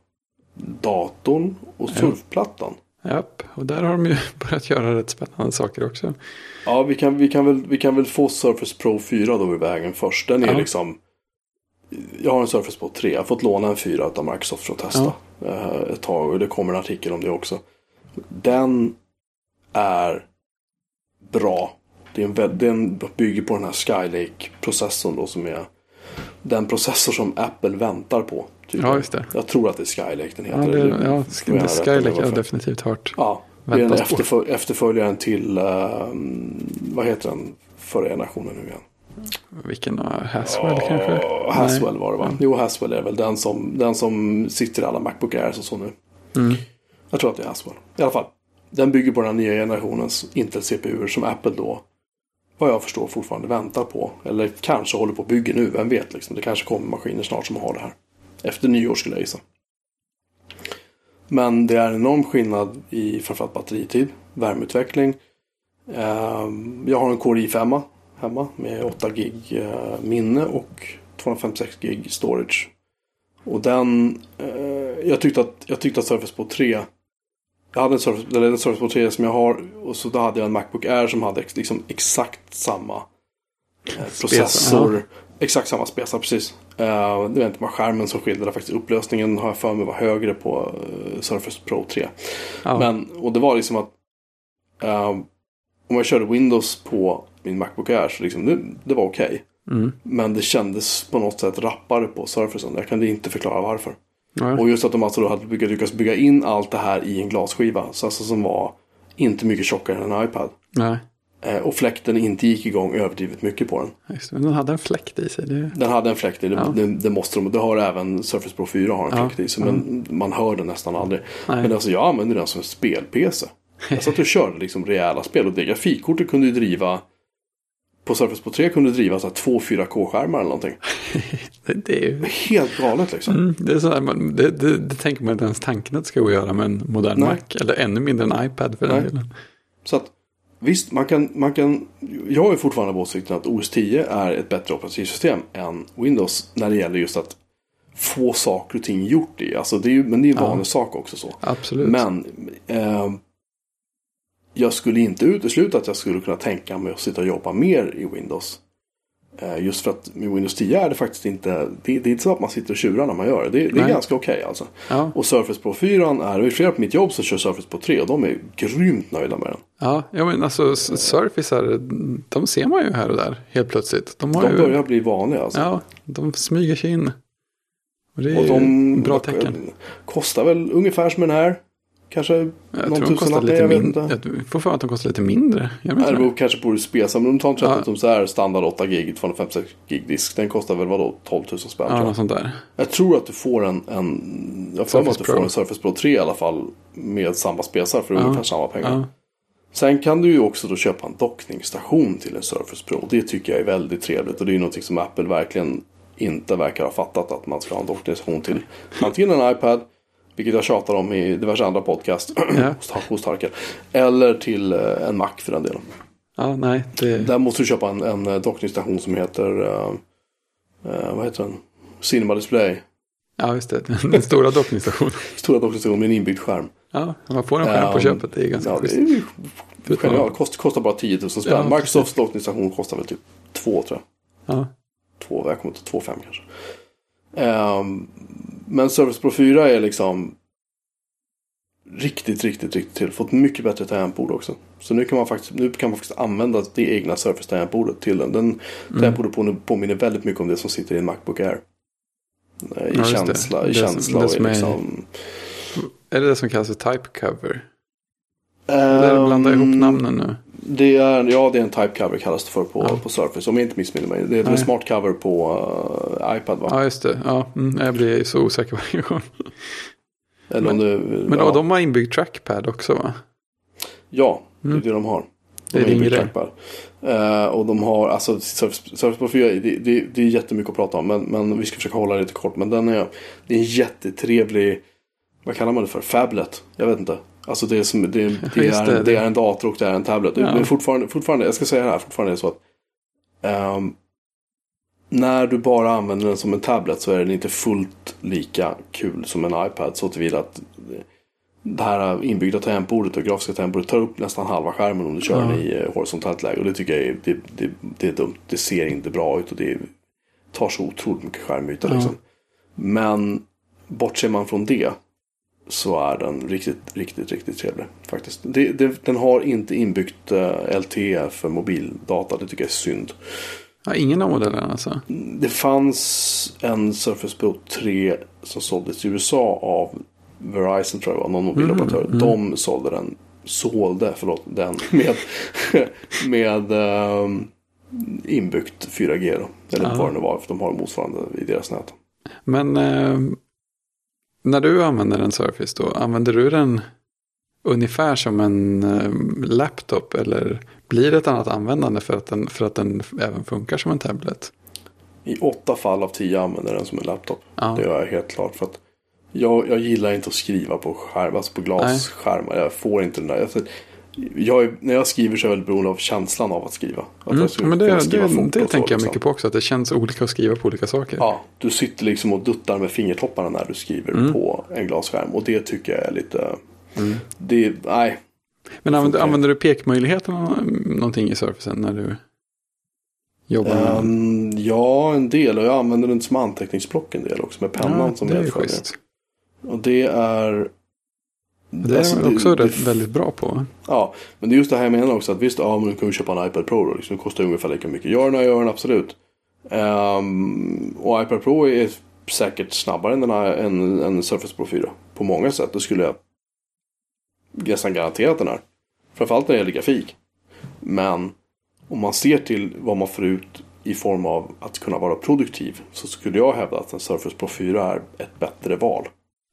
Speaker 1: datorn och surfplattan.
Speaker 2: Japp, och där har de ju börjat göra rätt spännande saker också.
Speaker 1: Ja, vi kan, vi kan, väl, vi kan väl få Surface Pro 4 då i vägen först. Den är ja. liksom... Jag har en Surface Pro 3. Jag har fått låna en 4 av Microsoft för att testa ja. Eh, ett tag. Och det kommer en artikel om det också. Den är bra. Det är en, den bygger på den här Skylake-processorn då som är den processor som Apple väntar på.
Speaker 2: Typ. Ja, just det.
Speaker 1: Jag tror att det är Skylake den heter.
Speaker 2: Ja, det, ja, det Skylake har jag definitivt hört.
Speaker 1: Ja, det är en efterfölj efterföljaren till, uh, vad heter den förra generationen nu igen?
Speaker 2: Vilken uh, Haswell oh, kanske?
Speaker 1: Haswell Nej. var det va? Jo, Haswell är väl den som, den som sitter i alla Macbook Airs och så nu.
Speaker 2: Mm.
Speaker 1: Jag tror att det är Haswell. I alla fall. Den bygger på den nya generationens Intel-CPU som Apple då vad jag förstår fortfarande väntar på. Eller kanske håller på att bygga nu, vem vet liksom. Det kanske kommer maskiner snart som har det här. Efter nyår skulle jag gissa. Men det är en enorm skillnad i framförallt batteritid, värmeutveckling. Ehm, jag har en Core i5 hemma med 8 gig eh, minne och 256 gig storage. Och den, eh, jag tyckte att, jag tyckte att Surface Pro 3 jag hade en Surface, eller en Surface Pro 3 som jag har och så då hade jag en Macbook Air som hade liksom exakt samma eh, processor. Spesa, exakt samma spesa, precis. Uh, det var inte bara skärmen som skilde, det faktiskt upplösningen har jag för mig var högre på uh, Surface Pro 3. Ja. Men, och det var liksom att uh, om jag körde Windows på min Macbook Air så liksom, det, det var okej. Okay.
Speaker 2: Mm.
Speaker 1: Men det kändes på något sätt rappare på Surfacen. Jag kan inte förklara varför. Nej. Och just att de alltså då hade lyckats bygga in allt det här i en glasskiva. Så alltså som var inte mycket tjockare än en iPad.
Speaker 2: Nej.
Speaker 1: Eh, och fläkten inte gick igång överdrivet mycket på den.
Speaker 2: Just, men den hade en fläkt i sig. Det...
Speaker 1: Den hade en fläkt i sig. Ja. Det, det, måste de. Det har även Surface Pro 4 har en ja. fläkt i sig. Men ja. man hör den nästan aldrig. Nej. Men alltså jag använder den som spel-PC. Jag satt och körde liksom rejäla spel. Och det grafikkortet kunde ju driva på Surface Pro 3 kunde driva så två 4K-skärmar eller någonting.
Speaker 2: det är ju...
Speaker 1: Helt galet liksom.
Speaker 2: Mm, det, är så här, man, det, det, det, tänker man inte ens tanken att det ska gå att göra med en modern Nej. Mac. Eller ännu mindre en iPad för den delen.
Speaker 1: Så att visst, man kan, man kan... Jag är fortfarande på åsikten att OS 10 är ett bättre operativsystem än Windows. När det gäller just att få saker och ting gjort i. Alltså det är ju, men det är en vanlig ja. sak också så.
Speaker 2: Absolut.
Speaker 1: Men eh, jag skulle inte utesluta att jag skulle kunna tänka mig att sitta och jobba mer i Windows. Eh, just för att med Windows 10 är det faktiskt inte, det, det är inte så att man sitter och tjurar när man gör det. Det, det är ganska okej okay, alltså.
Speaker 2: Ja.
Speaker 1: Och Surface Pro 4 är, och flera på mitt jobb som kör Surface Pro 3 och de är grymt nöjda med den.
Speaker 2: Ja, ja men alltså Surface är, de ser man ju här och där helt plötsligt.
Speaker 1: De, de börjar ju, bli vanliga alltså.
Speaker 2: Ja, de smyger sig in. Och det är och de, bra tecken.
Speaker 1: Kostar väl ungefär som den här. Kanske jag
Speaker 2: någon de kostar lite mindre. Jag får för att de kostar lite mindre.
Speaker 1: Jag vet det beror kanske på du spesar. Men de tar inte ja. som så här standard 8 gig 256 gig disk. Den kostar väl vadå 12 000 spänn.
Speaker 2: Ja, något sånt där.
Speaker 1: Jag tror att du får en, en jag får att du får en Surface Pro 3 i alla fall. Med samma spesar för ja. ungefär samma pengar. Ja. Sen kan du ju också då köpa en dockningsstation till en Surface Pro. Det tycker jag är väldigt trevligt. Och det är ju någonting som Apple verkligen inte verkar ha fattat. Att man ska ha en dockningsstation till antingen en iPad vilket jag tjatar om i diverse andra podcast. Ja. hos Tarkel. Eller till eh, en Mac för den delen.
Speaker 2: Ja, nej. Det...
Speaker 1: Där måste du köpa en, en eh, dockningsstation som heter, uh, vad heter den? Cinema Display.
Speaker 2: Ja, just det. Den stora dockningsstationen.
Speaker 1: stora dockningsstationen med en inbyggd skärm.
Speaker 2: Ja, man får en skärm um, på köpet. Det är ganska
Speaker 1: ja, schysst. Det genialt. Kost, kostar bara 10 000 spänn. Ja, Microsofts dockningsstation kostar väl typ 2 tror
Speaker 2: jag. Ja.
Speaker 1: 2, jag kommer inte 2,5 kanske. Um, men Surface Pro 4 är liksom riktigt, riktigt, riktigt till. Fått mycket bättre tangentbord också. Så nu kan man faktiskt, nu kan man faktiskt använda det egna Surface tangentbordet till den. Den mm. tangentbordet påminner väldigt mycket om det som sitter i en Macbook Air. I ja, känsla, i känsla och liksom...
Speaker 2: Är, det det som kallas för type cover? Um, Eller blandar ihop namnen nu?
Speaker 1: Det är, ja, det är en type cover kallas det för på, ja. på Surface. Om jag inte missminner mig. Det är en smart cover på uh, iPad va?
Speaker 2: Ja, just det. Ja, mm, jag blir så osäker varje gång.
Speaker 1: Eller men
Speaker 2: du, men ja. de har inbyggd trackpad också va?
Speaker 1: Ja, det är mm. det de har.
Speaker 2: Det är
Speaker 1: De har
Speaker 2: din
Speaker 1: inbyggd trackpad. Eh, och de har, alltså Surface, Surface Pro 4, det, det, det är jättemycket att prata om. Men, men vi ska försöka hålla det lite kort. Men den är, det är en jättetrevlig, vad kallar man det för? Fablet? Jag vet inte. Alltså det är, som, det, det, är,
Speaker 2: det,
Speaker 1: det, är en dator och det är en tablet.
Speaker 2: Ja.
Speaker 1: Men fortfarande, fortfarande, jag ska säga det här, fortfarande är det så att ehm, när du bara använder den som en tablet så är den inte fullt lika kul som en iPad. Så tillvida att det här inbyggda tangentbordet och grafiska tangentbordet tar upp nästan halva skärmen om du kör
Speaker 2: Ja.
Speaker 1: den i eh, horisontellt läge. Och det tycker jag är, det, det, det är dumt. Det ser inte bra ut och det tar så otroligt mycket skärmyta.
Speaker 2: Ja.
Speaker 1: Liksom. Men bortser man från det så är den riktigt, riktigt, riktigt trevlig. Faktiskt. Det, det, den har inte inbyggt uh, LTE för mobildata. Det tycker jag är synd.
Speaker 2: Ja, ingen av modellerna alltså.
Speaker 1: Det fanns en Surface Pro 3 som såldes i USA av Verizon tror jag var, någon mobiloperatör. De sålde den, sålde, förlåt, den med, med ehm, inbyggt 4G då. Eller
Speaker 2: Ja.
Speaker 1: vad det nu var, för de har motsvarande i deras nät.
Speaker 2: Men eh, när du använder en Surface då, använder du den ungefär som en eh, laptop eller blir det ett annat användande för att, den, för att den även funkar som en tablet?
Speaker 1: I åtta fall av tio använder den som en laptop.
Speaker 2: Ja.
Speaker 1: Det gör jag helt klart. För att jag, jag gillar inte att skriva på skärm, alltså på glasskärmar. Jag får inte den där. Jag är, när jag skriver så är jag väldigt beroende av känslan av att skriva. Att
Speaker 2: Mm, men det,
Speaker 1: skriva
Speaker 2: det, det
Speaker 1: så,
Speaker 2: tänker jag
Speaker 1: liksom.
Speaker 2: mycket på också, att det känns olika att skriva på olika saker.
Speaker 1: Ja, du sitter liksom och duttar med fingertopparna när du skriver
Speaker 2: Mm.
Speaker 1: på en glasskärm. Och det tycker jag är lite... Det, nej.
Speaker 2: Men använder, använder du pekmöjligheterna någonting i Surfacen när du jobbar med?
Speaker 1: Ehm, ja, en del. Och jag använder den som anteckningsblock en del också. Med pennan
Speaker 2: Ja,
Speaker 1: som
Speaker 2: det är.
Speaker 1: Och det är...
Speaker 2: Det är
Speaker 1: alltså,
Speaker 2: också
Speaker 1: det-
Speaker 2: rätt, väldigt bra på.
Speaker 1: Ja, men det är just det här jag menar också. Att visst, ja men du kan ju köpa en iPad Pro då. Liksom, det kostar ungefär lika mycket. Gör den, gör den absolut. Ehm, och iPad Pro är säkert snabbare än, den här, än, än Surface Pro 4. På många sätt. Det skulle jag nästan garantera att den är. Framförallt när det gäller grafik. Men om man ser till vad man får ut i form av att kunna vara produktiv. Så skulle jag hävda att en Surface Pro 4 är ett bättre val.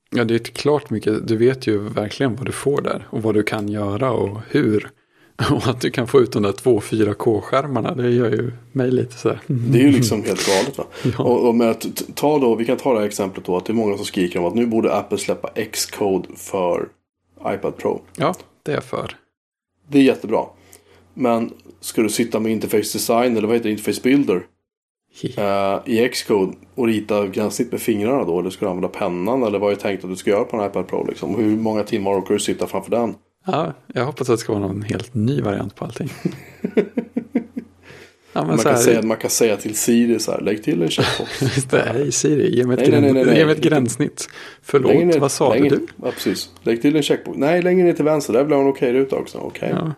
Speaker 2: Ja, det är klart mycket. Du vet ju verkligen vad du får där. Och vad du kan göra och hur. Och att du kan få ut de där två 4K-skärmarna. Det gör ju mig lite så här.
Speaker 1: Det är ju liksom helt galet va.
Speaker 2: Ja.
Speaker 1: Och, och med att ta då, vi kan ta det här exemplet då att det är många som skriker om att nu borde Apple släppa Xcode för iPad Pro.
Speaker 2: Ja, det är jag för.
Speaker 1: Det är jättebra. Men ska du sitta med interface design eller vad heter det, interface builder eh, i Xcode och rita gränssnitt med fingrarna då? Eller ska du använda pennan eller vad är tänkt att du ska göra på en iPad Pro liksom? Hur många timmar orkar du sitta framför den?
Speaker 2: Ja, jag hoppas att det ska vara någon helt ny variant på allting. Ja,
Speaker 1: Man kan,
Speaker 2: här,
Speaker 1: säga, man kan säga till Siri så här, lägg till en checkbox.
Speaker 2: Just det, hej Siri, ge mig ett,
Speaker 1: Nej, nej, nej, nej,
Speaker 2: ett gränssnitt. Förlåt,
Speaker 1: Längre
Speaker 2: vad sa
Speaker 1: längre-
Speaker 2: du?
Speaker 1: Ja, precis. Lägg till en checkbox. Nej, längre ner till vänster. Där ha en okej-ruta också. Okej.
Speaker 2: Ja.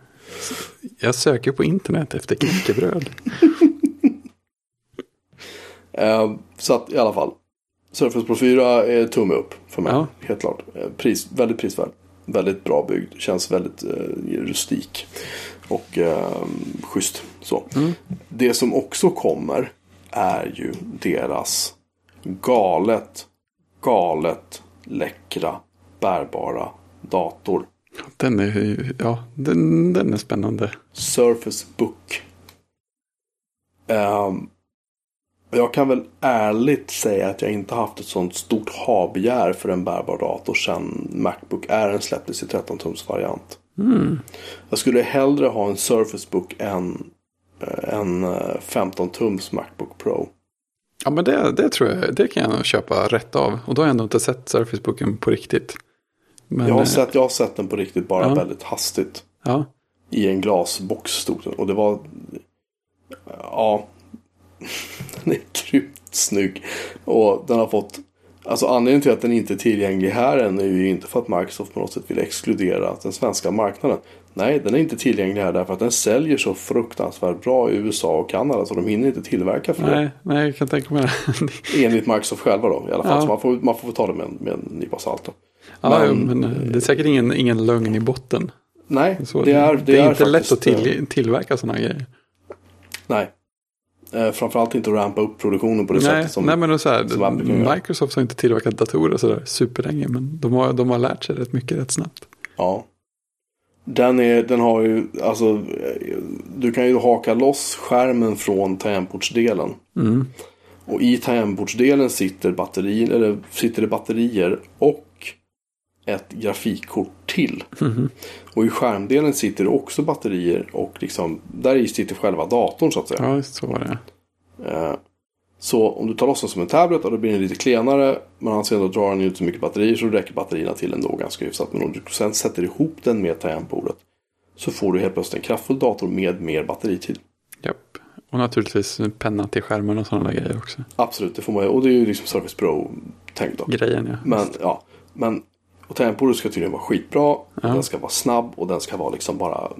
Speaker 2: Jag söker på internet efter knäckebröd.
Speaker 1: Eh, så att i alla fall. Surface Pro 4 är tumme upp för mig.
Speaker 2: Ja.
Speaker 1: Helt klart. Eh, pris, väldigt prisvärd. Väldigt bra byggd. Känns väldigt eh, rustik. Och eh, schysst. Så.
Speaker 2: Mm.
Speaker 1: Det som också kommer är ju deras galet, galet läckra bärbara dator.
Speaker 2: Den är, ja, den, den är spännande.
Speaker 1: Surface Book. Ehm, jag kan väl ärligt säga att jag inte haft ett sånt stort ha-begär för en bärbar dator sedan Macbook Air släpptes i 13-tums variant.
Speaker 2: Mm.
Speaker 1: Jag skulle hellre ha en Surface Book än eh, en eh, 15-tums Macbook Pro.
Speaker 2: Ja, men det, det tror jag, det kan jag nog köpa rätt av. Och då har jag ändå inte sett Surface-boken på riktigt. Men,
Speaker 1: Jag har,
Speaker 2: eh,
Speaker 1: sett, jag har sett den på riktigt bara
Speaker 2: Ja.
Speaker 1: väldigt hastigt.
Speaker 2: Ja,
Speaker 1: I en glasbox stod den. Och det var... Ja. Den är grymt snygg. Och den har fått... Alltså anledningen till att den inte är tillgänglig här än är ju inte för att Microsoft på något sätt vill exkludera den svenska marknaden. Nej, den är inte tillgänglig här därför att den säljer så fruktansvärt bra i USA och Kanada så de hinner inte tillverka för
Speaker 2: nej, nej, jag kan tänka mig det.
Speaker 1: det. Enligt Microsoft själva då i alla fall.
Speaker 2: Ja.
Speaker 1: Så man får, man får ta det med, en- med en nypa salt då.
Speaker 2: ja,
Speaker 1: Men-
Speaker 2: men, det är säkert ingen, ingen lögn i botten.
Speaker 1: Nej,
Speaker 2: Så
Speaker 1: det är, det
Speaker 2: det är,
Speaker 1: är
Speaker 2: inte lätt att till, tillverka sådana grejer.
Speaker 1: Nej. Eh, framförallt inte att rampa upp produktionen på det
Speaker 2: Nej,
Speaker 1: sättet som...
Speaker 2: nej, men det är så här,
Speaker 1: som.
Speaker 2: Microsoft har inte tillverkat datorer sådär superlänge. Men de har, de har lärt sig rätt mycket rätt snabbt.
Speaker 1: Ja. Den, är, den har ju, alltså, du kan ju haka loss skärmen från tangentbordsdelen.
Speaker 2: Mm.
Speaker 1: Och i tangentbordsdelen sitter, batteri, eller sitter det batterier och ett grafikkort till.
Speaker 2: Mhm.
Speaker 1: Och i skärmdelen sitter det också batterier och liksom, där i sitter själva datorn så att säga.
Speaker 2: Ja, just så var det.
Speaker 1: Eh, Så om du tar loss den som en tablet och då blir den lite klenare. Men sen då drar den inte så mycket batterier så räcker batterierna till ändå ganska hyfsat. Men om du sen sätter ihop den med tangentbordet. Så får du helt plötsligt en kraftfull dator med mer batteritid.
Speaker 2: Japp. Och naturligtvis en penna till skärmen och sådana där grejer också.
Speaker 1: Absolut, det får man ju. Och det är ju liksom Surface Pro-tänk då.
Speaker 2: Grejen ja.
Speaker 1: Men ja, men och tangentbordet ska tydligen vara skitbra.
Speaker 2: Ja.
Speaker 1: Den ska vara snabb och den ska vara liksom bara...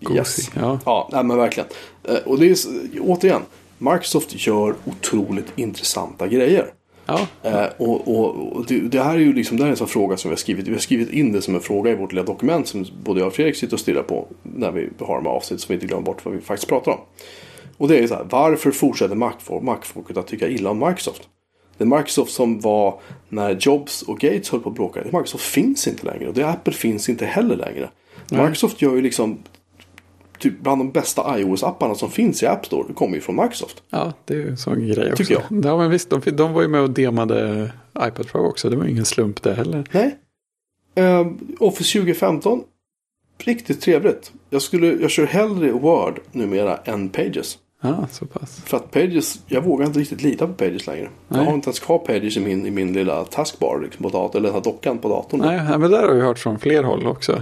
Speaker 2: Gosig, ja.
Speaker 1: Ja, nej, men verkligen. Eh, Och det är återigen. Microsoft gör otroligt intressanta grejer.
Speaker 2: Ja,
Speaker 1: Eh, och och, och det, det här är ju liksom det här är en sån fråga som vi har skrivit. Vi har skrivit in det som en fråga i vårt lilla dokument som både jag och Fredrik sitter och stirrar på. När vi har de här avsnitt så vi inte glömmer bort vad vi faktiskt pratar om. Och det är så här. Varför fortsätter Mac- Mac-folket att tycka illa om Microsoft? Det Microsoft som var när Jobs och Gates höll på att bråka. Microsoft finns inte längre. Och det Apple finns inte heller längre.
Speaker 2: Nej.
Speaker 1: Microsoft gör ju liksom typ bland de bästa iOS-apparna som finns i App Store. Det kommer ju från Microsoft.
Speaker 2: ja, det är ju en sån grej också.
Speaker 1: Tycker jag.
Speaker 2: Ja, men visst, de, de var ju med och demade iPad Pro också. Det var ingen slump det heller.
Speaker 1: Nej. Eh, Office 2015. Riktigt trevligt. Jag, skulle, jag kör hellre Word numera än Pages.
Speaker 2: Ja, så pass.
Speaker 1: För att Pages, jag vågar inte riktigt lita på Pages längre.
Speaker 2: Nej.
Speaker 1: Jag har inte ens kvar Pages i min, i min lilla taskbar liksom, på datorn. Eller den här dockan på datorn.
Speaker 2: Nej, men där har jag hört från fler håll också.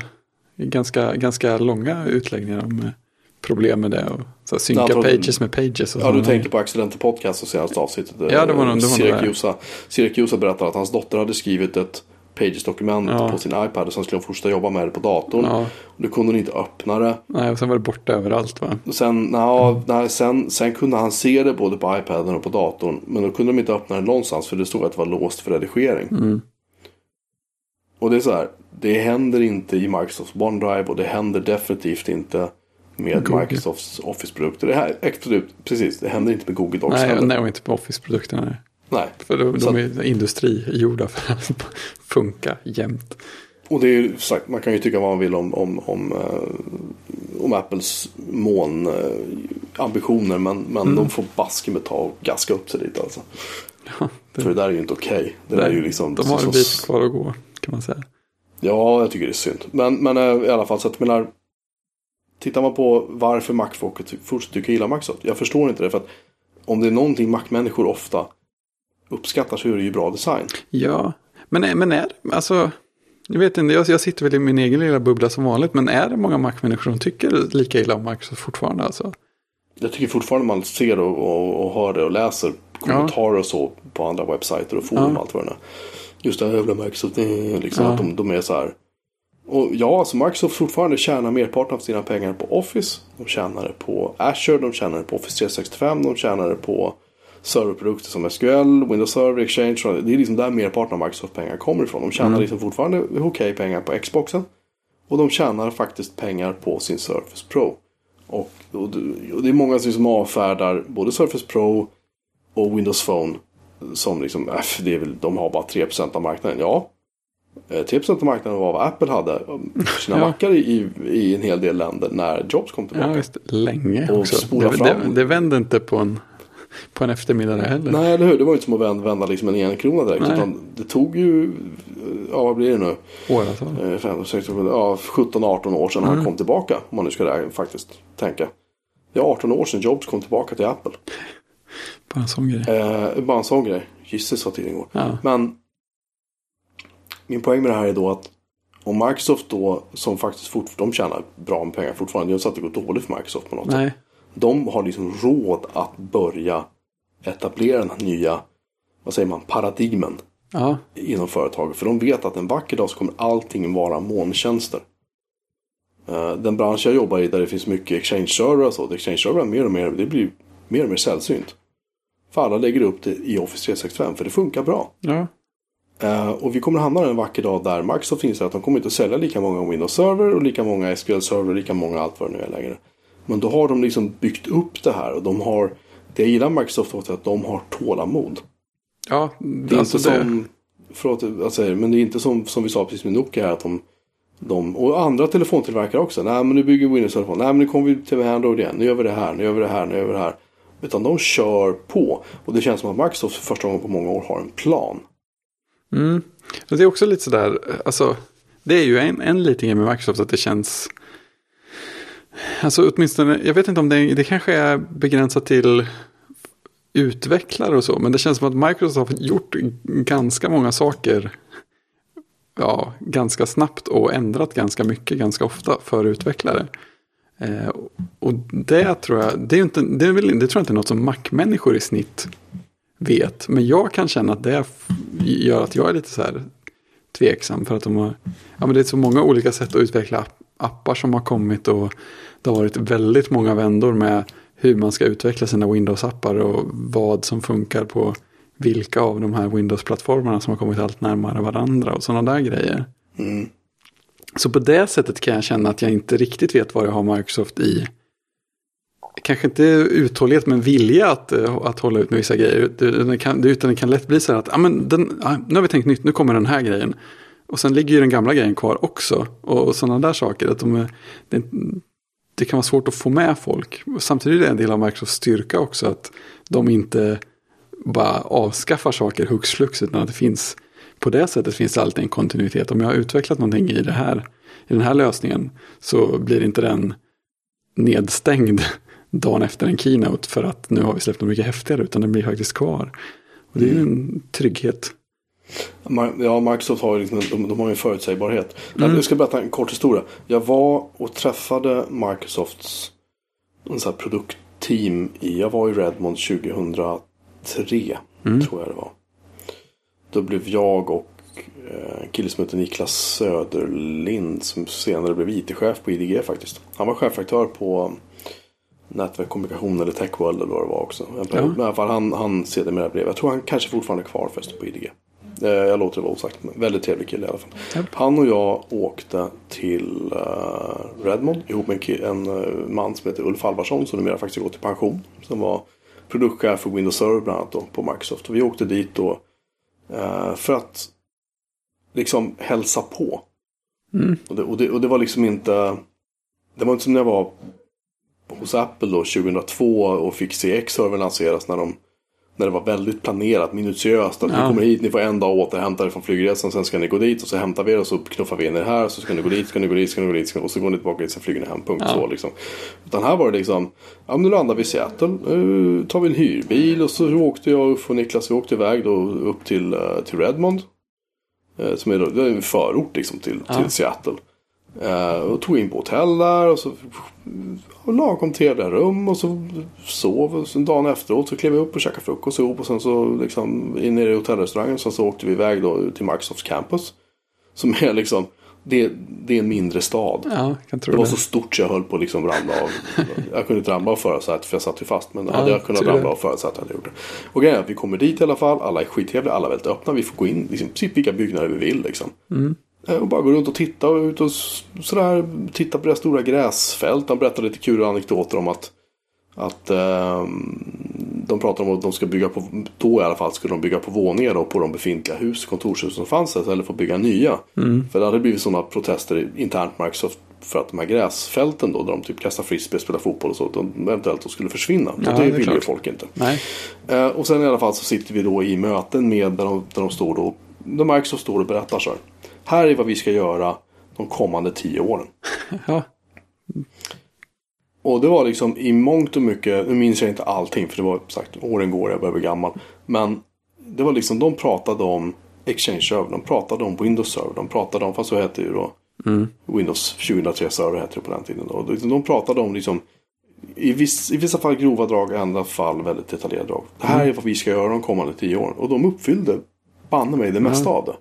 Speaker 2: Ganska, ganska långa utläggningar om eh, problem med det. Och så synka
Speaker 1: tror-
Speaker 2: pages med pages. Och
Speaker 1: Ja, du tänker på Accidental Podcast och senaste avsnittet.
Speaker 2: Ja, det var nog- det var det.
Speaker 1: Siracusa, Siracusa berättade att hans dotter hade skrivit ett Pages-dokument
Speaker 2: Ja.
Speaker 1: på sin iPad. Och sen skulle hon fortsätta jobba med det på datorn.
Speaker 2: Ja.
Speaker 1: Och då kunde hon inte öppna det.
Speaker 2: Nej, och sen var det borta överallt va?
Speaker 1: Och Sen, nja, nej, sen, sen kunde han se det både på iPaden och på datorn. Men då kunde de inte öppna det någonstans för det stod att det var låst för redigering.
Speaker 2: Mm.
Speaker 1: Och det är så här, det händer inte i Microsofts OneDrive och det händer definitivt inte med
Speaker 2: Google.
Speaker 1: Microsofts Office-produkter. Det här, absolut, precis, det händer inte med Google Docs
Speaker 2: Nej,
Speaker 1: heller.
Speaker 2: nej, och inte på Office-produkterna. Nej. För de, de är industrigjorda för att funka jämt.
Speaker 1: Och det är ju sagt, man kan ju tycka vad man vill om, om, om, eh, om Apples månambitioner. men men
Speaker 2: Mm.
Speaker 1: de får baske med ta och gaska upp sig lite alltså.
Speaker 2: Ja, det,
Speaker 1: För det där är ju inte okej. Det där är ju liksom...
Speaker 2: de har
Speaker 1: så-
Speaker 2: en bit kvar att gå kan man säga.
Speaker 1: Ja, jag tycker det är synd. Men, men eh, i alla fall, så att menar. Tittar man på varför Mac-folket fortsätter tycka illa Microsoft. Jag förstår inte det. För att om det är någonting Mac-människor ofta uppskattar så är det ju bra design.
Speaker 2: Ja, men, men är alltså, jag vet inte, jag, jag sitter väl i min egen lilla bubbla som vanligt, men är det många Mac-människor som tycker lika illa om Microsoft fortfarande alltså?
Speaker 1: Jag tycker fortfarande man ser och, och, och hör det och läser kommentarer och så på andra webbsajter och forum
Speaker 2: Ja.
Speaker 1: och allt vad det är. Just det här jävla Microsoft, eh, liksom
Speaker 2: Ja.
Speaker 1: att de, de är så här. Och ja, alltså Microsoft fortfarande tjänar merparten av sina pengar på Office. De tjänar det på Azure, de tjänar det på Office 365, de tjänar det på serverprodukter som SQL, Windows Server, Exchange. Det är liksom där merparten av Microsoft pengar kommer ifrån. De tjänar liksom fortfarande okej pengar på Xboxen. Och de tjänar faktiskt pengar på sin Surface Pro. Och, och, det, är många som liksom avfärdar både Surface Pro och Windows Phone. Som liksom, äh, det är väl, de har bara 3% av marknaden. Ja, eh, 3% av marknaden var vad Apple hade um, sina
Speaker 2: Ja.
Speaker 1: mackar i, i en hel del länder när Jobs kom tillbaka.
Speaker 2: Ja, visst, länge
Speaker 1: Och
Speaker 2: också. Det, det, det vände inte på en, på en eftermiddag heller.
Speaker 1: Nej, eller hur? Det var ju inte som att vända, liksom en enkrona direkt.
Speaker 2: Nej.
Speaker 1: Utan det tog ju, ja vad blir det nu?
Speaker 2: Åratal.
Speaker 1: Eh, ja, 17-18 år sedan
Speaker 2: Mm.
Speaker 1: han kom tillbaka. Om man nu ska där, faktiskt tänka. Det är 18 år sedan Jobs kom tillbaka till Apple.
Speaker 2: Bara en sån grej.
Speaker 1: Eh, bara en sån grej. Gisses vad tiden går.
Speaker 2: Ja.
Speaker 1: Men min poäng med det här är då att om Microsoft då, som faktiskt fort, de tjänar bra med pengar fortfarande. Det är inte så att det går dåligt för Microsoft på något sätt. De har liksom råd att börja etablera den här nya, vad säger man, paradigmen
Speaker 2: ja,
Speaker 1: inom företaget. För de vet att en vacker dag så kommer allting vara molntjänster. Eh, Den bransch jag jobbar i där det finns mycket exchange-server och så. Exchange-server mer och mer, det blir mer och mer sällsynt. För alla lägger upp det i Office 365 för det funkar bra.
Speaker 2: ja,
Speaker 1: Eh, och vi kommer hamna en vacker dag där Microsoft inser att de kommer inte att sälja lika många Windows Server och lika många SQL-server, lika många allt vad det nu är längre. Men då har de liksom byggt upp det här och de har, det jag gillar Microsoft också är att de har tålamod.
Speaker 2: ja.
Speaker 1: Det är
Speaker 2: alltså
Speaker 1: inte
Speaker 2: det,
Speaker 1: som, förlåt det, men det är inte som, som vi sa precis med Nokia här, att de de, och andra telefontillverkare också. Nej men nu bygger vi Windows-telefon. Nej men nu kommer vi till Android igen. Nu gör vi det här, nu gör vi det här, nu gör vi det här. Utan de kör på. Och det känns som att Microsoft för första gången på många år har en plan.
Speaker 2: Mm. Det är också lite sådär, alltså det är ju en, en liten grej med Microsoft att det känns Alltså åtminstone, jag vet inte om det, det kanske är begränsat till utvecklare och så. Men det känns som att Microsoft har gjort ganska många saker ja, ganska snabbt och ändrat ganska mycket ganska ofta för utvecklare. Eh, och det tror jag, det, är inte, det, är väl, det tror jag inte är något som Mac-människor i snitt vet. Men jag kan känna att det gör att jag är lite så här tveksam. För att de har, ja, men det är så många olika sätt att utveckla appar som har kommit. Och det har varit väldigt många vändor med hur man ska utveckla sina Windows-appar och vad som funkar på vilka av de här Windows-plattformarna som har kommit allt närmare varandra och sådana där grejer. Mm. Så på det sättet kan jag känna att jag inte riktigt vet vad jag har Microsoft i. Kanske inte uthållighet men vilja att, att hålla ut med vissa grejer. Det, kan, utan det kan lätt bli så här att ah, men den, ah, nu har vi tänkt nytt, nu kommer den här grejen. Och sen ligger ju den gamla grejen kvar också. Och, och sådana där saker. Att de är, det, det kan vara svårt att få med folk. Samtidigt är det en del av Microsofts styrka också att de inte bara avskaffar saker hux flux utan att det finns på det sättet finns det alltid en kontinuitet. Om jag har utvecklat någonting i, det här, i den här lösningen så blir inte den nedstängd dagen efter en keynote för att nu har vi släppt något mycket häftigare utan den blir faktiskt kvar. Och det är ju en trygghet.
Speaker 1: Ja, Microsoft har ju liksom, de, de har ju en förutsägbarhet. Mm. Jag ska berätta en kort historia. Jag var och träffade Microsofts en sån produktteam i, jag var i Redmond 2003. Mm. Tror jag det var. Då blev jag och eh, en kille som heter Niklas Söderlind som senare blev IT-chef på IDG faktiskt. Han var chefredaktör på nätverk, kommunikation eller Techworld eller vad det var också. Ja. Men i alla fall han, han sedermera blev, jag tror han kanske fortfarande är kvar förresten på IDG. Eh, jag låter det vara osagt, men väldigt trevlig kille i alla fall. Yep. Han och jag åkte till uh, Redmond ihop med en, en uh, man som heter Ulf Alvarsson som numera faktiskt gått i pension. Som var produktchef för Windows Server bland annat då, på Microsoft. Och vi åkte dit då för att liksom hälsa på. Mm. Och, det, och, det, och, det, var liksom inte... Det var inte som när jag var hos Apple då 2002 och fick CX-servern lanseras när de när det var väldigt planerat, minutiöst. Att ja. ni kommer hit, ni får en dag återhämta er från flygresan. Sen ska ni gå dit och så hämtar vi er och så knuffar vi in er här. Så ska ni gå dit, ska ni gå dit, ska ni gå dit. Och så går ni tillbaka dit, sen flyger ni hem. Punkt ja. så liksom. Utan här var det liksom, ja nu landar vi i Seattle. Nu tar vi en hyrbil och så åkte jag och Niklas, vi åkte iväg då upp till, uh, till Redmond. Uh, som är, då, det är en förort liksom till, ja. till Seattle. Uh, och tog in på hotell där och så och lagom trevliga rum och så sov. Och så dagen efteråt så klev vi upp och käkade frukost ihop och sen så liksom in i hotellrestaurangen. Sen så åkte vi iväg då till Microsofts campus. Som är liksom det, det är en mindre stad.
Speaker 2: Ja,
Speaker 1: det var det. så stort så jag höll på att liksom ramla av. jag kunde inte ramla av förarsätet för jag satt ju fast. Men ja, hade jag kunnat ramla av förarsätet hade jag gjort det. Och grejen är att vi kommer dit i alla fall. Alla är skittrevliga. Alla är väldigt öppna. Vi får gå in liksom, precis vilka byggnader vi vill. Liksom. Mm. Eh, och bara gå runt och titta och ut och sådär, titta på det stora gräsfält. Han berättar lite kul anekdoter om att, att eh, de pratar om att de ska bygga på, då i alla fall skulle de bygga på våningar då, på de befintliga hus, kontorshus som fanns där, eller få bygga nya. Mm. För det hade blivit sådana protester internt Microsoft för att de här gräsfälten då, där de typ kastar frisbee, spelar fotboll och så, de eventuellt då skulle försvinna. Ja, det, det vill ju folk inte. Eh, och sen i alla fall så sitter vi då i möten med där de, där de står då, där Microsoft står och berättar så här. Här är vad vi ska göra de kommande tio åren. ja. Och det var liksom i mångt och mycket, nu minns jag inte allting för det var sagt åren går, jag börjar bli gammal. Men det var liksom, de pratade om Exchange Server, de pratade om Windows Server, de pratade om, fast så hette det ju då mm. Windows 2003 Server hette det på den tiden. Då. De pratade om liksom i, viss, i vissa fall grova drag, i andra fall väldigt detaljerade drag. Det här är vad vi ska göra de kommande tio åren. Och de uppfyllde banne mig det mesta mm. av det.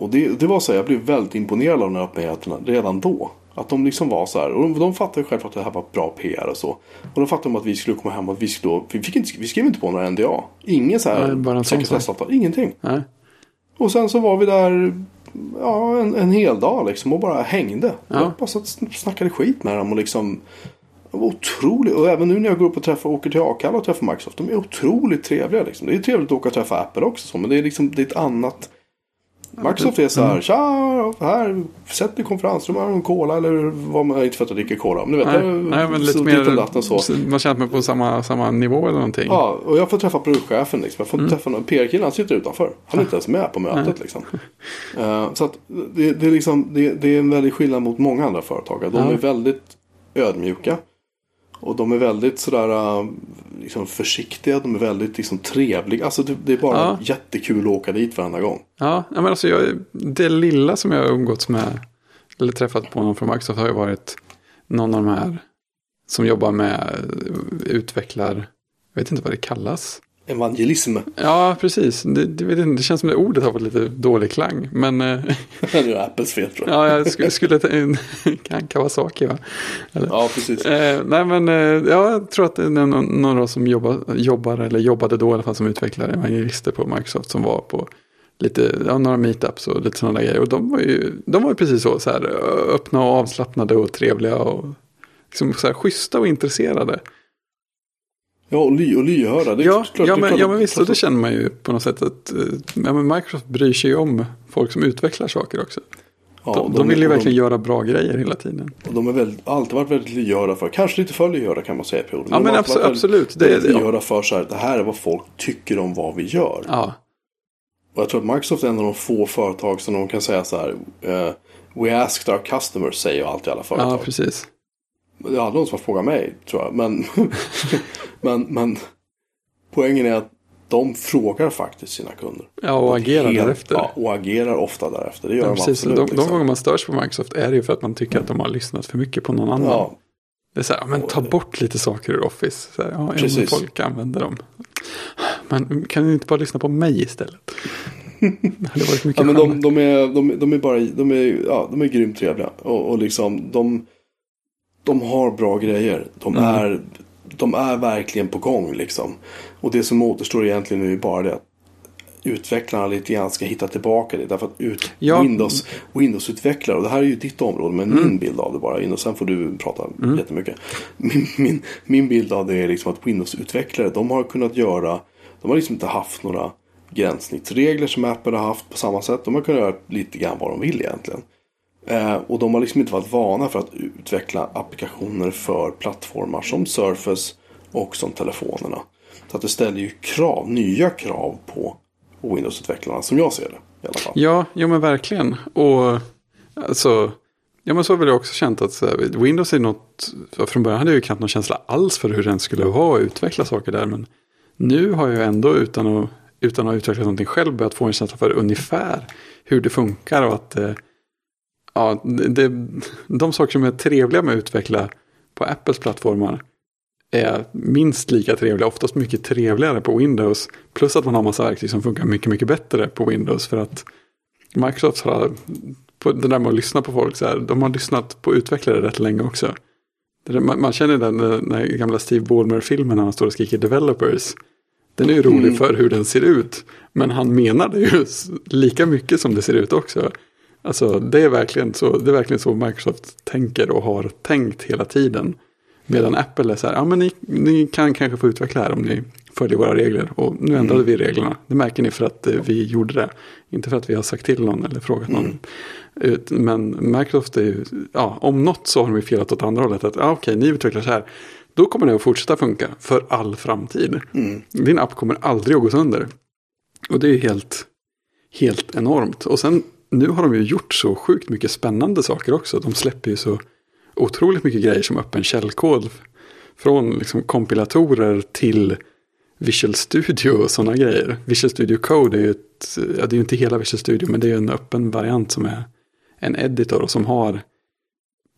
Speaker 1: Och det, det var så här, jag blev väldigt imponerad av de här öppenheterna redan då. Att de liksom var så här, och de, de fattade självklart att det här var bra PR och så. Och de fattade att vi skulle komma hem och vi skulle, vi, fick inte, vi skrev inte på några NDA. Ingen så här sekretessavtal, ingenting. Nej. Och sen så var vi där ja, en, en hel dag liksom och bara hängde. Ja. Jag bara satt och snackade skit med dem och liksom det var otroligt. Och även nu när jag går upp och träffar, åker till Akalla och träffar Microsoft. De är otroligt trevliga liksom. Det är trevligt att åka och träffa Apple också. Men det är liksom det är ett annat Microsoft är så här, tja, här, sätt dig i konferensrum, här har en cola eller vad man, inte för att jag dricker cola. Men du vet,
Speaker 2: Nej,
Speaker 1: jag-
Speaker 2: nej, men lite mer,
Speaker 1: så.
Speaker 2: man känner mig på samma, samma nivå eller någonting.
Speaker 1: Ja, och jag får träffa produktchefen liksom. Jag får
Speaker 2: Mm.
Speaker 1: träffa någon PR-kille, han sitter utanför. Han är inte ens med på mötet liksom. Eh, så att det, det, är liksom, det, det är en väldig skillnad mot många andra företag. De
Speaker 2: Ja.
Speaker 1: är väldigt ödmjuka. Och de är väldigt sådär uh, liksom försiktiga, de är väldigt liksom trevliga. Alltså det, det är bara
Speaker 2: Ja.
Speaker 1: jättekul att åka dit varenda gång.
Speaker 2: Ja, ja, men alltså jag, det lilla som jag har umgåtts med, eller träffat på någon från Microsoft har ju varit någon av de här som jobbar med utvecklar, jag vet inte vad det kallas.
Speaker 1: Evangelism.
Speaker 2: Ja, precis. Det, det, det känns som det ordet har fått lite dålig klang. Men eh,
Speaker 1: det är Apples fel tror jag.
Speaker 2: ja, jag skulle, skulle kan Kawasaki va?
Speaker 1: Ja, precis.
Speaker 2: Eh, nej men eh, ja, jag tror att det är någon, några som jobbar, jobbar eller jobbade då i alla fall som utvecklare, evangelister på Microsoft som var på lite, ja, några meetups och lite sådana där grejer. Och de var ju, de var ju precis så, så här öppna och avslappnade och trevliga och liksom så här schyssta och intresserade.
Speaker 1: Ja, och, ly, och lyhörda. Det är
Speaker 2: Ja,
Speaker 1: klart-
Speaker 2: ja,
Speaker 1: är
Speaker 2: men,
Speaker 1: klart
Speaker 2: ja
Speaker 1: att-
Speaker 2: men visst, och det känner man ju på något sätt att eh, ja, men Microsoft bryr sig om folk som utvecklar saker också.
Speaker 1: Ja,
Speaker 2: De,
Speaker 1: och
Speaker 2: de vill ju verkligen göra bra grejer hela tiden.
Speaker 1: Och de har väldigt, alltid varit väldigt lyhörda för, kanske lite för lyhörda kan man säga perioden.
Speaker 2: Ja,
Speaker 1: de
Speaker 2: men abso-
Speaker 1: väldigt-
Speaker 2: absolut. Det- ja.
Speaker 1: lyhörda för så här, det här är vad folk tycker om vad vi gör.
Speaker 2: Ja,
Speaker 1: Och jag tror att Microsoft är en av de få företag som de kan säga så här. eh, We asked our customers, säger alltid alla företag.
Speaker 2: ja precis.
Speaker 1: Det är aldrig någon som har frågat mig, tror jag. Men, men, men poängen är att de frågar faktiskt sina kunder.
Speaker 2: Ja, och agerar
Speaker 1: Helt-
Speaker 2: därefter.
Speaker 1: Ja, och agerar ofta därefter. Det gör
Speaker 2: Ja,
Speaker 1: de
Speaker 2: precis.
Speaker 1: absolut.
Speaker 2: De, de
Speaker 1: liksom.
Speaker 2: gånger man störs på Microsoft är det ju för att man tycker att de har lyssnat för mycket på någon annan.
Speaker 1: Ja,
Speaker 2: Det är så här, men ta bort lite saker ur Office. Så här, ja,
Speaker 1: Precis.
Speaker 2: folk använder dem. Men kan ni inte bara lyssna på mig istället? Det hade varit mycket
Speaker 1: Ja, men de, de, är, de, de är bara de är, ja, de är grymt trevliga. Och, och liksom de, de har bra grejer. De,
Speaker 2: Mm.
Speaker 1: är, de är verkligen på gång liksom. Och det som återstår egentligen nu är bara det att utvecklarna lite grann ska hitta tillbaka det. Därför att ut,
Speaker 2: Ja.
Speaker 1: Windows, Windows-utvecklare, och det här är ju ditt område, men
Speaker 2: Mm.
Speaker 1: min bild av det bara. Och sen får du prata jättemycket. Min, min, min bild av det är liksom att Windows-utvecklare, de har kunnat göra, de har liksom inte haft några gränssnittsregler som Apple har haft på samma sätt. De har kunnat göra lite grann vad de vill egentligen. Eh, och de har liksom inte varit vana för att utveckla applikationer för plattformar som Surface och som telefonerna. Så att det ställer ju krav, nya krav på Windows-utvecklarna som jag ser det i alla fall.
Speaker 2: Ja, jo men verkligen. Och alltså, ja men så har väl jag också känt att så här, Windows är något, från början hade jag ju knappt någon känsla alls för hur den skulle vara att utveckla saker där. Men nu har jag ändå utan att, utan att ha utvecklat någonting själv börjat få en känsla för ungefär hur det funkar och att eh, ja, det, de saker som är trevliga med att utveckla på Apples plattformar är minst lika trevliga, oftast mycket trevligare på Windows. Plus att man har massa verktyg som funkar mycket, mycket bättre på Windows. För att Microsoft har, på det där med att lyssna på folk, så här, de har lyssnat på utvecklare rätt länge också. Man, man känner den, den gamla Steve Ballmer-filmen när han står och skriker developers. Den är ju rolig
Speaker 1: Mm.
Speaker 2: för hur den ser ut. Men han menar det ju lika mycket som det ser ut också. Alltså det är verkligen så, det är verkligen så Microsoft tänker och har tänkt hela tiden. Medan Apple är så här, ja men ni, ni kan kanske få utveckla här om ni följer våra regler. Och nu ändrade vi reglerna. Det märker ni för att eh, vi gjorde det. Inte för att vi har sagt till någon eller frågat någon. Ut- Men Microsoft är ju, ja om något så har de ju felat åt andra hållet. Att ja, okej, ni utvecklar så här. Då kommer det att fortsätta funka för all framtid. Din app kommer aldrig att gå sönder. Och det är ju helt, helt enormt. Och sen nu har de ju gjort så sjukt mycket spännande saker också. De släpper ju så otroligt mycket grejer som öppen källkod. Från liksom kompilatorer till Visual Studio och sådana grejer. Visual Studio Code är ju ett, ja, det är ju inte hela Visual Studio men det är en öppen variant som är en editor och som har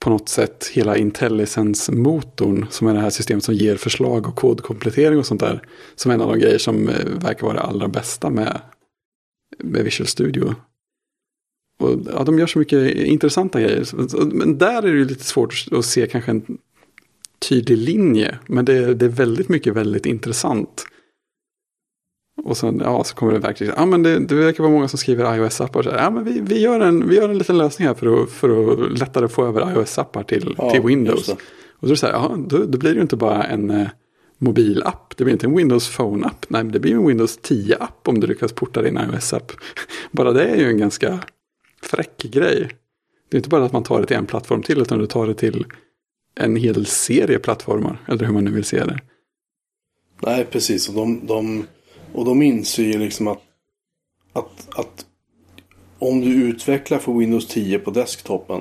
Speaker 2: på något sätt hela IntelliSense-motorn som är det här systemet som ger förslag och kodkomplettering och sånt där. Som är en av de grejer som eh, verkar vara det allra bästa med, med Visual Studio. Och ja, de gör så mycket intressanta grejer. Men där är det ju lite svårt att se kanske en tydlig linje. Men det, är- det är väldigt mycket väldigt intressant. Och sen, ja, så kommer det verkligen, ja men det, det verkar vara många som skriver iOS-appar. Ja men vi, vi, gör en, vi gör en liten lösning här för att, för att lättare få över iOS-appar till,
Speaker 1: Ja,
Speaker 2: till Windows. Och så är det så här, ja, då, då blir det ju inte bara en eh, mobilapp. Det blir inte en Windows Phone-app. Nej, det blir en Windows 10-app om du lyckas porta din iOS-app. Bara det är ju en ganska fräck grej. Det är inte bara att man tar det till en plattform till, utan du tar det till en hel serie plattformar. Eller hur man nu vill se det.
Speaker 1: Nej, precis. Och de, de, och de inser ju liksom att, att, att om du utvecklar för Windows 10 på desktopen.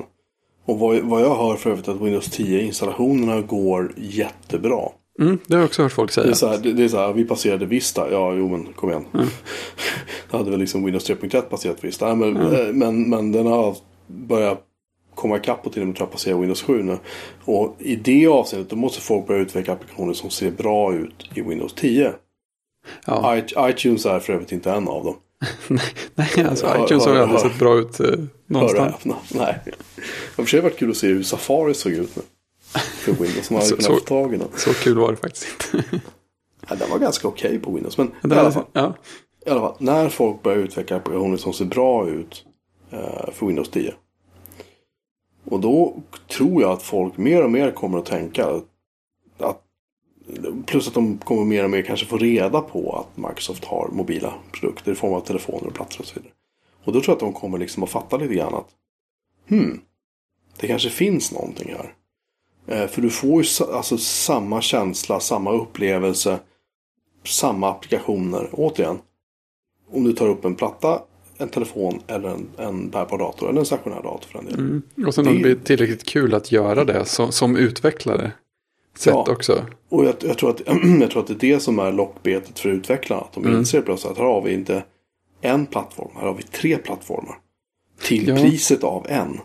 Speaker 1: Och vad, vad jag hör för övrigt att Windows 10 installationerna går jättebra.
Speaker 2: Mm, det har jag också hört folk säga.
Speaker 1: Det är så här, det, är så här vi passerade Vista. Ja, jo men kom igen.
Speaker 2: Mm.
Speaker 1: Då hade väl liksom Windows 3.1 passerat Vista. Nej, men, eh, men, men den har börjat komma ikapp och till och med tror jag passera Windows 7 nu. Och i det avseendet då måste folk börja utveckla applikationer som ser bra ut i Windows 10.
Speaker 2: Ja.
Speaker 1: I, iTunes är för övrigt inte en av dem.
Speaker 2: Nej, alltså
Speaker 1: Hör-
Speaker 2: iTunes har ju
Speaker 1: hör-
Speaker 2: aldrig
Speaker 1: hör-
Speaker 2: sett bra ut eh,
Speaker 1: Hör
Speaker 2: någonstans.
Speaker 1: häpna. Nej. Det har varit kul att se hur Safari såg ut nu. För Windows. Som hade
Speaker 2: Så-
Speaker 1: kunnat
Speaker 2: så-
Speaker 1: tag i den.
Speaker 2: Så kul var det faktiskt inte.
Speaker 1: Ja, den var ganska okej på Windows. Men
Speaker 2: Det
Speaker 1: i alla fall.
Speaker 2: ja.
Speaker 1: I alla fall, när folk börjar utveckla applikationer som ser bra ut eh, för Windows 10. Och då tror jag att folk mer och mer kommer att tänka att Plus att de kommer mer och mer kanske få reda på att Microsoft har mobila produkter i form av telefoner och plattor och så vidare. Och då tror jag att de kommer liksom att fatta lite grann att hmm, det kanske finns någonting här. Eh, för du får ju alltså samma känsla, samma upplevelse, samma applikationer. Återigen, om du tar upp en platta, en telefon eller en, en bärbar dator eller en stationär dator för den delen.
Speaker 2: Mm. Och sen om det
Speaker 1: Det-
Speaker 2: blir tillräckligt kul att göra det som, som utvecklare. Sätt
Speaker 1: Ja.
Speaker 2: också.
Speaker 1: Och jag, jag, tror att, jag tror att det är det som är lockbetet för utvecklarna. Att de
Speaker 2: Mm.
Speaker 1: inser plötsligt att här har vi inte en plattform, här har vi tre plattformar. Till
Speaker 2: Ja.
Speaker 1: priset av en.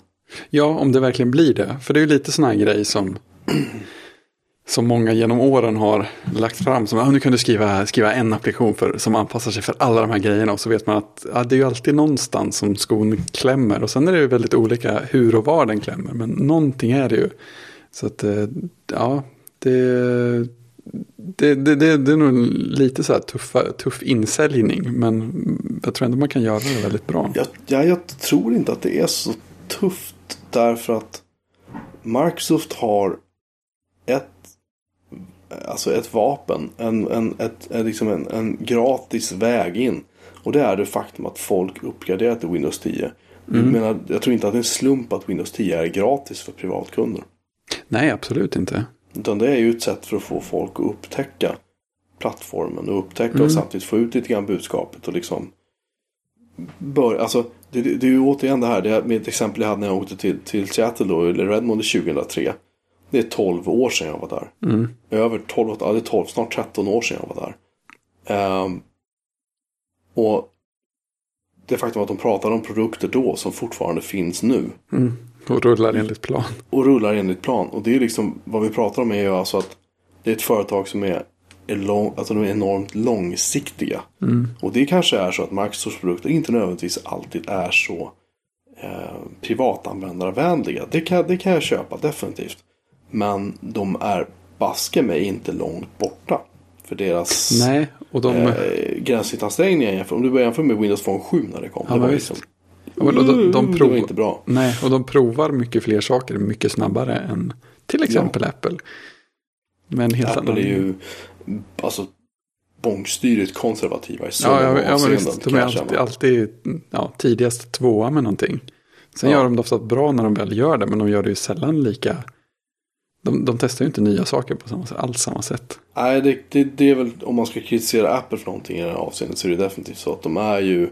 Speaker 2: Ja, om det verkligen blir det. För det är ju lite sån här grej som, som många genom åren har lagt fram. Som, ah, nu kan du skriva, skriva en applikation för, som anpassar sig för alla de här grejerna. Och så vet man att ja, det är ju alltid någonstans som skon klämmer. Och sen är det ju väldigt olika hur och var den klämmer. Men någonting är det ju. Så att, eh, ja, det, det, det, det, det är nog lite så här tuffa, tuff insäljning. Men jag tror ändå man kan göra det väldigt bra.
Speaker 1: Jag, jag, jag tror inte att det är så tufft därför att Microsoft har ett, alltså ett vapen, en, en, ett, en, liksom en, en gratis väg in. Och det är det faktum att folk uppgraderar till Windows 10. Jag, menar, jag tror inte att det är en slump att Windows 10 är gratis för privatkunder.
Speaker 2: Nej, absolut inte.
Speaker 1: Utan det är ju ett sätt för att få folk att upptäcka plattformen och upptäcka och samtidigt få ut lite grann budskapet och liksom bör, alltså det, det, det är ju återigen det här, det ett exempel jag hade när jag åkte till, till Seattle då, eller Redmond 2003. Det är 12 år sedan jag var där.
Speaker 2: Mm.
Speaker 1: Över 12, ja det är 12, snart 13 år sedan jag var där. Ehm, och det faktum att de pratade om produkter då som fortfarande finns nu.
Speaker 2: Mm. Och rullar enligt plan.
Speaker 1: och rullar enligt plan. Och det är liksom vad vi pratar om är ju alltså att det är ett företag som är, är, lång, alltså de är enormt långsiktiga. Och det kanske är så att Microsofts produkter inte nödvändigtvis alltid är så eh, privatanvändarvänliga. Det kan, det kan jag köpa definitivt. Men de är baske mig inte långt borta. För deras
Speaker 2: Nej, och de...
Speaker 1: eh, gränssnittsansträngningar jämför. Om du börjar jämföra med Windows Phone 7 när det kom.
Speaker 2: Ja,
Speaker 1: det var liksom.
Speaker 2: Ja, men de, de, de,
Speaker 1: det var
Speaker 2: prov,
Speaker 1: inte bra.
Speaker 2: nej, och de provar mycket fler saker mycket snabbare än till exempel Apple. Men helt
Speaker 1: Apple
Speaker 2: annan...
Speaker 1: är ju alltså bångstyrigt konservativa i så
Speaker 2: Ja, ja, ja men visst, de är alltid, alltid ja, tidigast tvåa med någonting. Sen
Speaker 1: Ja.
Speaker 2: gör de det ofta bra när de väl gör det, men de gör det ju sällan lika. De, de testar ju inte nya saker på samma, alls samma sätt.
Speaker 1: Nej, det, det, det är väl om man ska kritisera Apple för någonting i det här avseendet så är det definitivt så att de är ju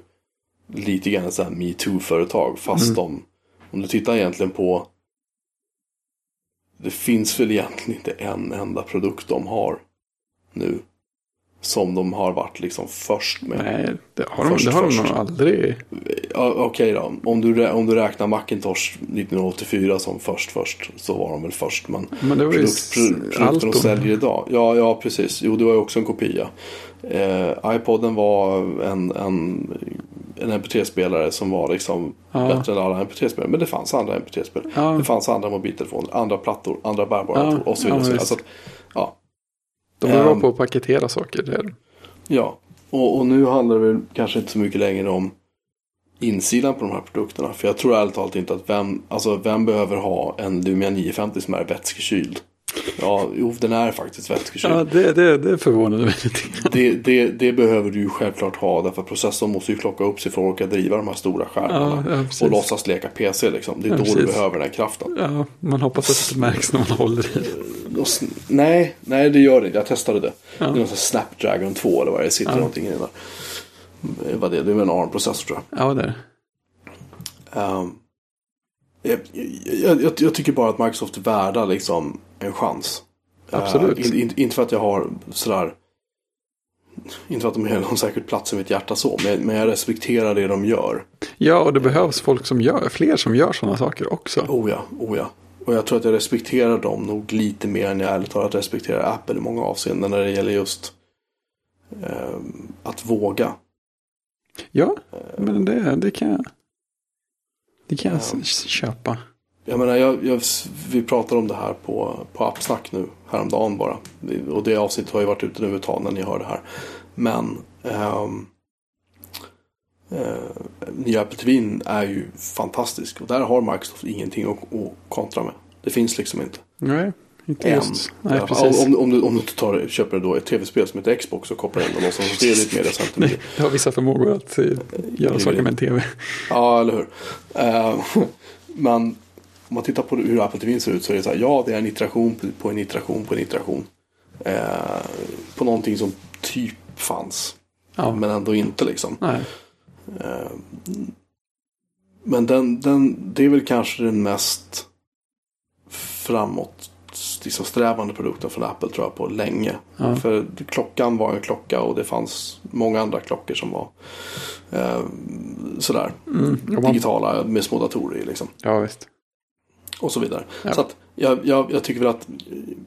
Speaker 1: lite grann ett metoo-företag. Fast
Speaker 2: Mm.
Speaker 1: de, om du tittar egentligen på det finns väl egentligen inte en enda produkt de har nu. Som de har varit liksom först med.
Speaker 2: Nej, det har de,
Speaker 1: Först,
Speaker 2: det har de nog aldrig.
Speaker 1: Okej då, om du, om du räknar Macintosh 1984 som först först så var de väl först. Men,
Speaker 2: Men det var ju
Speaker 1: produkt, pro, produkten de säljer idag. Ja, ja precis. Jo, det var ju också en kopia. Eh, iPoden var en, en, en MP3-spelare som var liksom
Speaker 2: Ja.
Speaker 1: bättre än alla MP3-spelare. Men det fanns andra MP3-spelare.
Speaker 2: Ja.
Speaker 1: Det fanns andra mobiltelefoner, andra plattor, andra bärbara
Speaker 2: Ja,
Speaker 1: och så vidare.
Speaker 2: ja,
Speaker 1: och så vidare.
Speaker 2: visst.
Speaker 1: Så att, ja,
Speaker 2: De är bra på att paketera saker. Det är de.
Speaker 1: Ja, och, och nu handlar det kanske inte så mycket längre om insidan på de här produkterna. För jag tror ärligt talat inte att vem, alltså vem behöver ha en Lumia 950 som är vätskekyld. Ja, jo, den är faktiskt vätskekyld.
Speaker 2: Ja, det, det, det förvånade mig lite.
Speaker 1: Det, det, det behöver du ju självklart ha därför att processorn måste ju klocka upp sig för att orka driva de här stora skärmarna.
Speaker 2: Ja, ja,
Speaker 1: och låtsas leka PC liksom. Det är
Speaker 2: Ja,
Speaker 1: då du
Speaker 2: precis.
Speaker 1: behöver den här kraften.
Speaker 2: Ja, man hoppas att det märks när man håller i.
Speaker 1: S- Nej, nej det gör det inte. Jag testade det. Det är någon sån Snapdragon 2 eller vad det sitter
Speaker 2: Ja.
Speaker 1: någonting i den där. Eh, Vad det är, det är en ARM-processor tror jag.
Speaker 2: Ja, det är det.
Speaker 1: Ehm, jag, jag, jag, jag tycker bara att Microsoft är värda liksom en chans. Eh,
Speaker 2: Absolut.
Speaker 1: in, in, inte för att jag har sådär. Inte för att de är någon särskild plats i mitt hjärta så. Men, men jag respekterar det de gör.
Speaker 2: Ja, och det behövs folk som gör, fler som gör sådana saker också.
Speaker 1: Oh ja, oh ja. Och jag tror att jag respekterar dem nog lite mer än jag ärligt talat respekterar Apple i många avseenden. När det gäller just ehm, att våga.
Speaker 2: Ja, men det, det kan jag. Det kan jag
Speaker 1: Ja.
Speaker 2: köpa.
Speaker 1: Jag menar, jag, jag, vi pratar om det här på, på Appsnack nu häromdagen bara. Det- Och det avsnittet har ju varit ute nu ett tag när ni hör det här. Men ehm, eh, nya Apple TV är ju fantastisk. Och där har Microsoft ingenting att, att kontra med. Det finns liksom inte.
Speaker 2: Nej, inte
Speaker 1: Än.
Speaker 2: just. Nej, precis.
Speaker 1: Om, om, du, om du tar, köper då ett tv-spel som heter Xbox och kopplar in och låtsas att det är lite mer recent.
Speaker 2: Nej, det har vissa förmågor att eh, göra saker med en tv.
Speaker 1: Ja, eller hur. Eh, men om man tittar på hur Apple TV ser ut så är det så här. Ja, det är en iteration på- en iteration på en iteration. Eh, på någonting som typ fanns.
Speaker 2: Ja,
Speaker 1: Men ändå inte liksom. Eh, men den, den, det är väl kanske den mest framåt liksom strävande produkten från Apple tror jag på länge.
Speaker 2: Ja.
Speaker 1: För klockan var en klocka och det fanns många andra klockor som var eh, sådär
Speaker 2: Mm,
Speaker 1: digitala med små datorer liksom.
Speaker 2: ja, visst.
Speaker 1: Och så vidare.
Speaker 2: Ja.
Speaker 1: Så att jag, jag, jag tycker väl att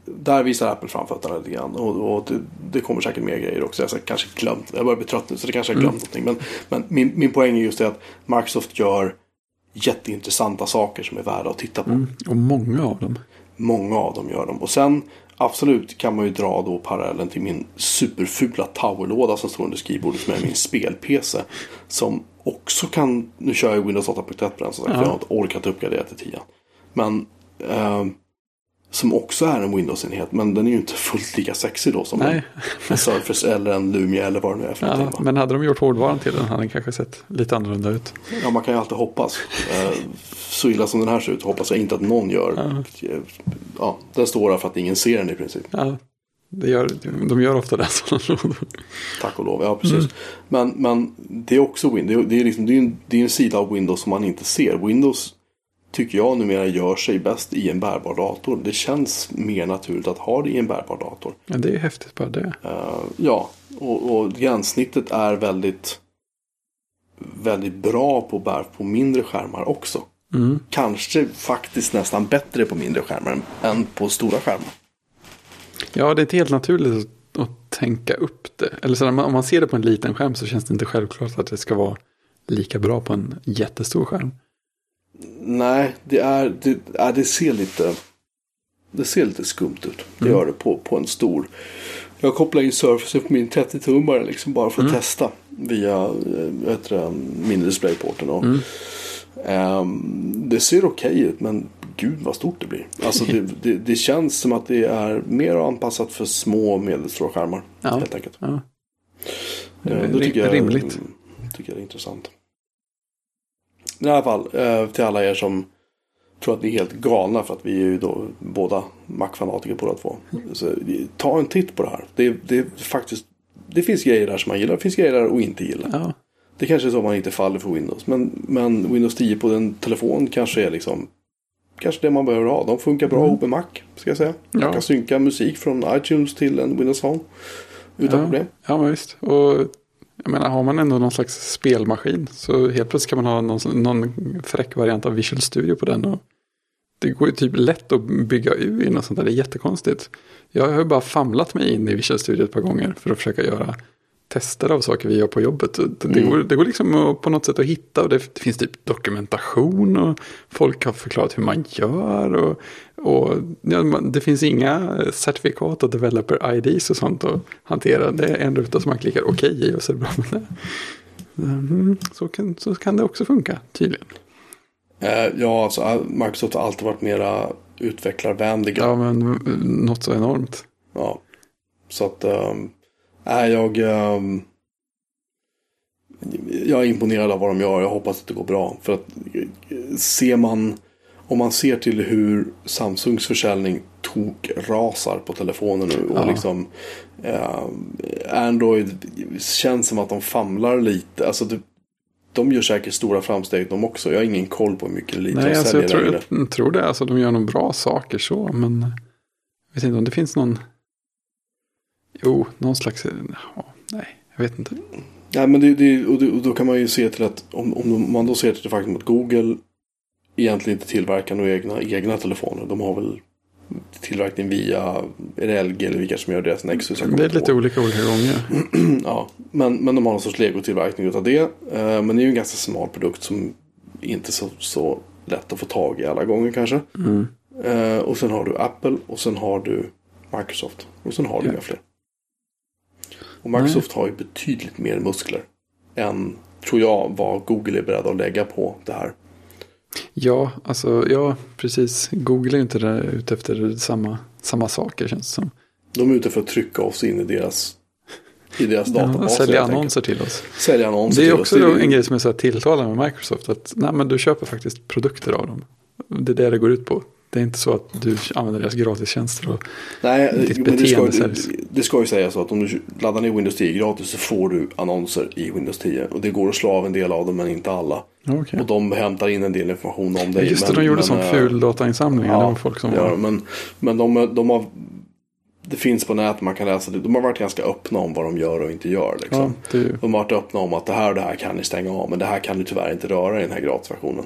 Speaker 1: där visar Apple framfötterna lite grann. Och, och det, det kommer säkert mer grejer också. Jag har kanske glömt. Jag börjar bli trött nu så det kanske har glömt
Speaker 2: Mm.
Speaker 1: någonting. Men, men min, min poäng är just det att Microsoft gör jätteintressanta saker som är värda att titta på.
Speaker 2: Mm, och många av dem.
Speaker 1: Många av dem gör dem. Och sen absolut kan man ju dra då parallellen till min superfula towerlåda som står under skrivbordet som är min spel-PC. Som också kan, nu kör jag Windows 8.1 på den som sagt, jag har inte orkat uppgradera till 10. Men ehm, som också är en Windows-enhet. Men den är ju inte fullt lika sexig då som
Speaker 2: Nej.
Speaker 1: en, Surface eller en Lumia eller vad det nu är för
Speaker 2: Ja,
Speaker 1: någonting. va?
Speaker 2: men hade de gjort hårdvaran till den hade den kanske sett lite annorlunda ut.
Speaker 1: Ja, man kan ju alltid hoppas. Eh, så illa som den här ser ut hoppas jag inte att någon gör. Ja, den står där för att ingen ser den i princip.
Speaker 2: Ja, det gör, de gör ofta det.
Speaker 1: Tack och lov, ja precis. Men, men det är också Windows. Det är, liksom, det är en, det är en sida av Windows som man inte ser. Windows tycker jag numera gör sig bäst i en bärbar dator. Det känns mer naturligt att ha det i en bärbar dator.
Speaker 2: Ja, det är häftigt bara det.
Speaker 1: Eh, ja, och, och gränssnittet är väldigt, väldigt bra på, bär, på mindre skärmar också.
Speaker 2: Mm.
Speaker 1: Kanske faktiskt nästan bättre på mindre skärmar än på stora skärmar.
Speaker 2: Ja, det är inte helt naturligt att, tänka upp det. Eller så om man ser det på en liten skärm så känns det inte självklart att det ska vara lika bra på en jättestor skärm.
Speaker 1: Nej, det, är, det, är, det ser lite Det ser lite skumt ut. Det gör det på, på en stor. Jag kopplar in Surface på min 30-tummare liksom bara för att testa. Via eh, det, mini-displayporten. Och, ehm, det ser okej ut men gud vad stort det blir. Alltså det, det, det känns som att det är mer anpassat för små och medelstora skärmar.
Speaker 2: Ja.
Speaker 1: Helt enkelt.
Speaker 2: Ja. Det
Speaker 1: Eh,
Speaker 2: är
Speaker 1: det tycker jag,
Speaker 2: rimligt.
Speaker 1: mm, tycker jag är intressant. I alla fall, eh, till alla er som tror att vi är helt galna för att vi är ju då båda Mac-fanatiker båda två. Så, ta en titt på det här. Det, det faktiskt det finns grejer där som man gillar, det finns grejer där och inte gillar.
Speaker 2: Ja.
Speaker 1: Det kanske är så man inte faller för Windows. Men, men Windows 10 på en telefon kanske är liksom Kanske det man behöver ha. De funkar bra ihop med Mac. Ska jag säga. Man
Speaker 2: Ja.
Speaker 1: kan synka musik från iTunes till en Windows Phone. Utan
Speaker 2: ja.
Speaker 1: problem.
Speaker 2: Ja, men visst. Och jag menar, har man ändå någon slags spelmaskin så helt plötsligt kan man ha någon, någon fräck variant av Visual Studio på den. Och det går ju typ lätt att bygga ur i något sånt där. Det är jättekonstigt. Jag har ju bara famlat mig in i Visual Studio ett par gånger för att försöka göra tester av saker vi gör på jobbet. Det,
Speaker 1: Mm.
Speaker 2: går, det går liksom på något sätt att hitta och det, det finns typ dokumentation och folk har förklarat hur man gör. Och, och ja, det finns inga certifikat och developer IDs och sånt att hantera. Det är en ruta som man klickar okej i och så är det bra med det. Mm, så, kan, så kan det också funka tydligen.
Speaker 1: Eh, ja, alltså Microsoft har alltid varit mera utvecklarvänliga.
Speaker 2: Ja, men något så enormt.
Speaker 1: Ja. Så att, ähm, är jag, ähm, jag är imponerad av vad de gör. Jag hoppas att det går bra. För att eh, ser man, om man ser till hur Samsungs försäljning tok rasar på telefonen nu. Och
Speaker 2: Ja.
Speaker 1: liksom äh, Android känns som att de famlar lite. Alltså det, de gör säkert stora framsteg de också. Jag har ingen koll på hur mycket lite
Speaker 2: Nej,
Speaker 1: de
Speaker 2: alltså,
Speaker 1: säljer
Speaker 2: jag, tror, jag tror det. Alltså, de gör nog bra saker så, men jag vet inte om det finns någon... Jo, någon slags... Ja, nej, jag vet inte.
Speaker 1: Ja, men det, det, och, det, och då kan man ju se till att om, om man då ser till det faktum att Google egentligen inte tillverkar några egna, egna telefoner. De har väl tillverkning via LG eller vilka som gör deras Nexus.
Speaker 2: Det är lite
Speaker 1: ihåg.
Speaker 2: olika olika gånger.
Speaker 1: ja, men, men de har någon sorts legotillverkning utav det. Eh, men det är ju en ganska smal produkt som inte är så, så lätt att få tag i alla gånger kanske.
Speaker 2: Mm.
Speaker 1: Eh, och sen har du Apple och sen har du Microsoft. Och sen har du
Speaker 2: Ja.
Speaker 1: inga fler. Och Microsoft har ju betydligt mer muskler än, tror jag, vad Google är beredd att lägga på det här.
Speaker 2: Ja, alltså ja, precis. Google är inte där ute efter samma, samma saker känns det som.
Speaker 1: De är ute för att trycka oss in i deras, i deras
Speaker 2: Ja,
Speaker 1: databaser.
Speaker 2: sälja annonser till oss.
Speaker 1: Sälja annonser
Speaker 2: Det är
Speaker 1: till
Speaker 2: också
Speaker 1: oss.
Speaker 2: en grej som är så här tilltalande med Microsoft. Att nej, men du köper faktiskt produkter av dem. Det är det det går ut på. Det är inte så att du använder deras gratistjänster. Och,
Speaker 1: Nej,
Speaker 2: ditt
Speaker 1: ska,
Speaker 2: beteende säljs.
Speaker 1: det ska ju sägas så att om du laddar ner Windows 10 gratis så får du annonser i Windows 10. Och det går att slå av en del av dem men inte alla.
Speaker 2: Ja, okej.
Speaker 1: Och de hämtar in en del information om dig.
Speaker 2: Just det,
Speaker 1: men,
Speaker 2: de gjorde sån
Speaker 1: eh,
Speaker 2: ful datainsamling. var folk som
Speaker 1: ja,
Speaker 2: var...
Speaker 1: men, men de, de har... Det finns på nätet, man kan läsa det. De har varit ganska öppna om vad de gör och inte gör. Liksom.
Speaker 2: Ja, det.
Speaker 1: De har varit öppna om att det här och det här kan ni stänga av. Men det här kan ni tyvärr inte röra i den här gratisversionen.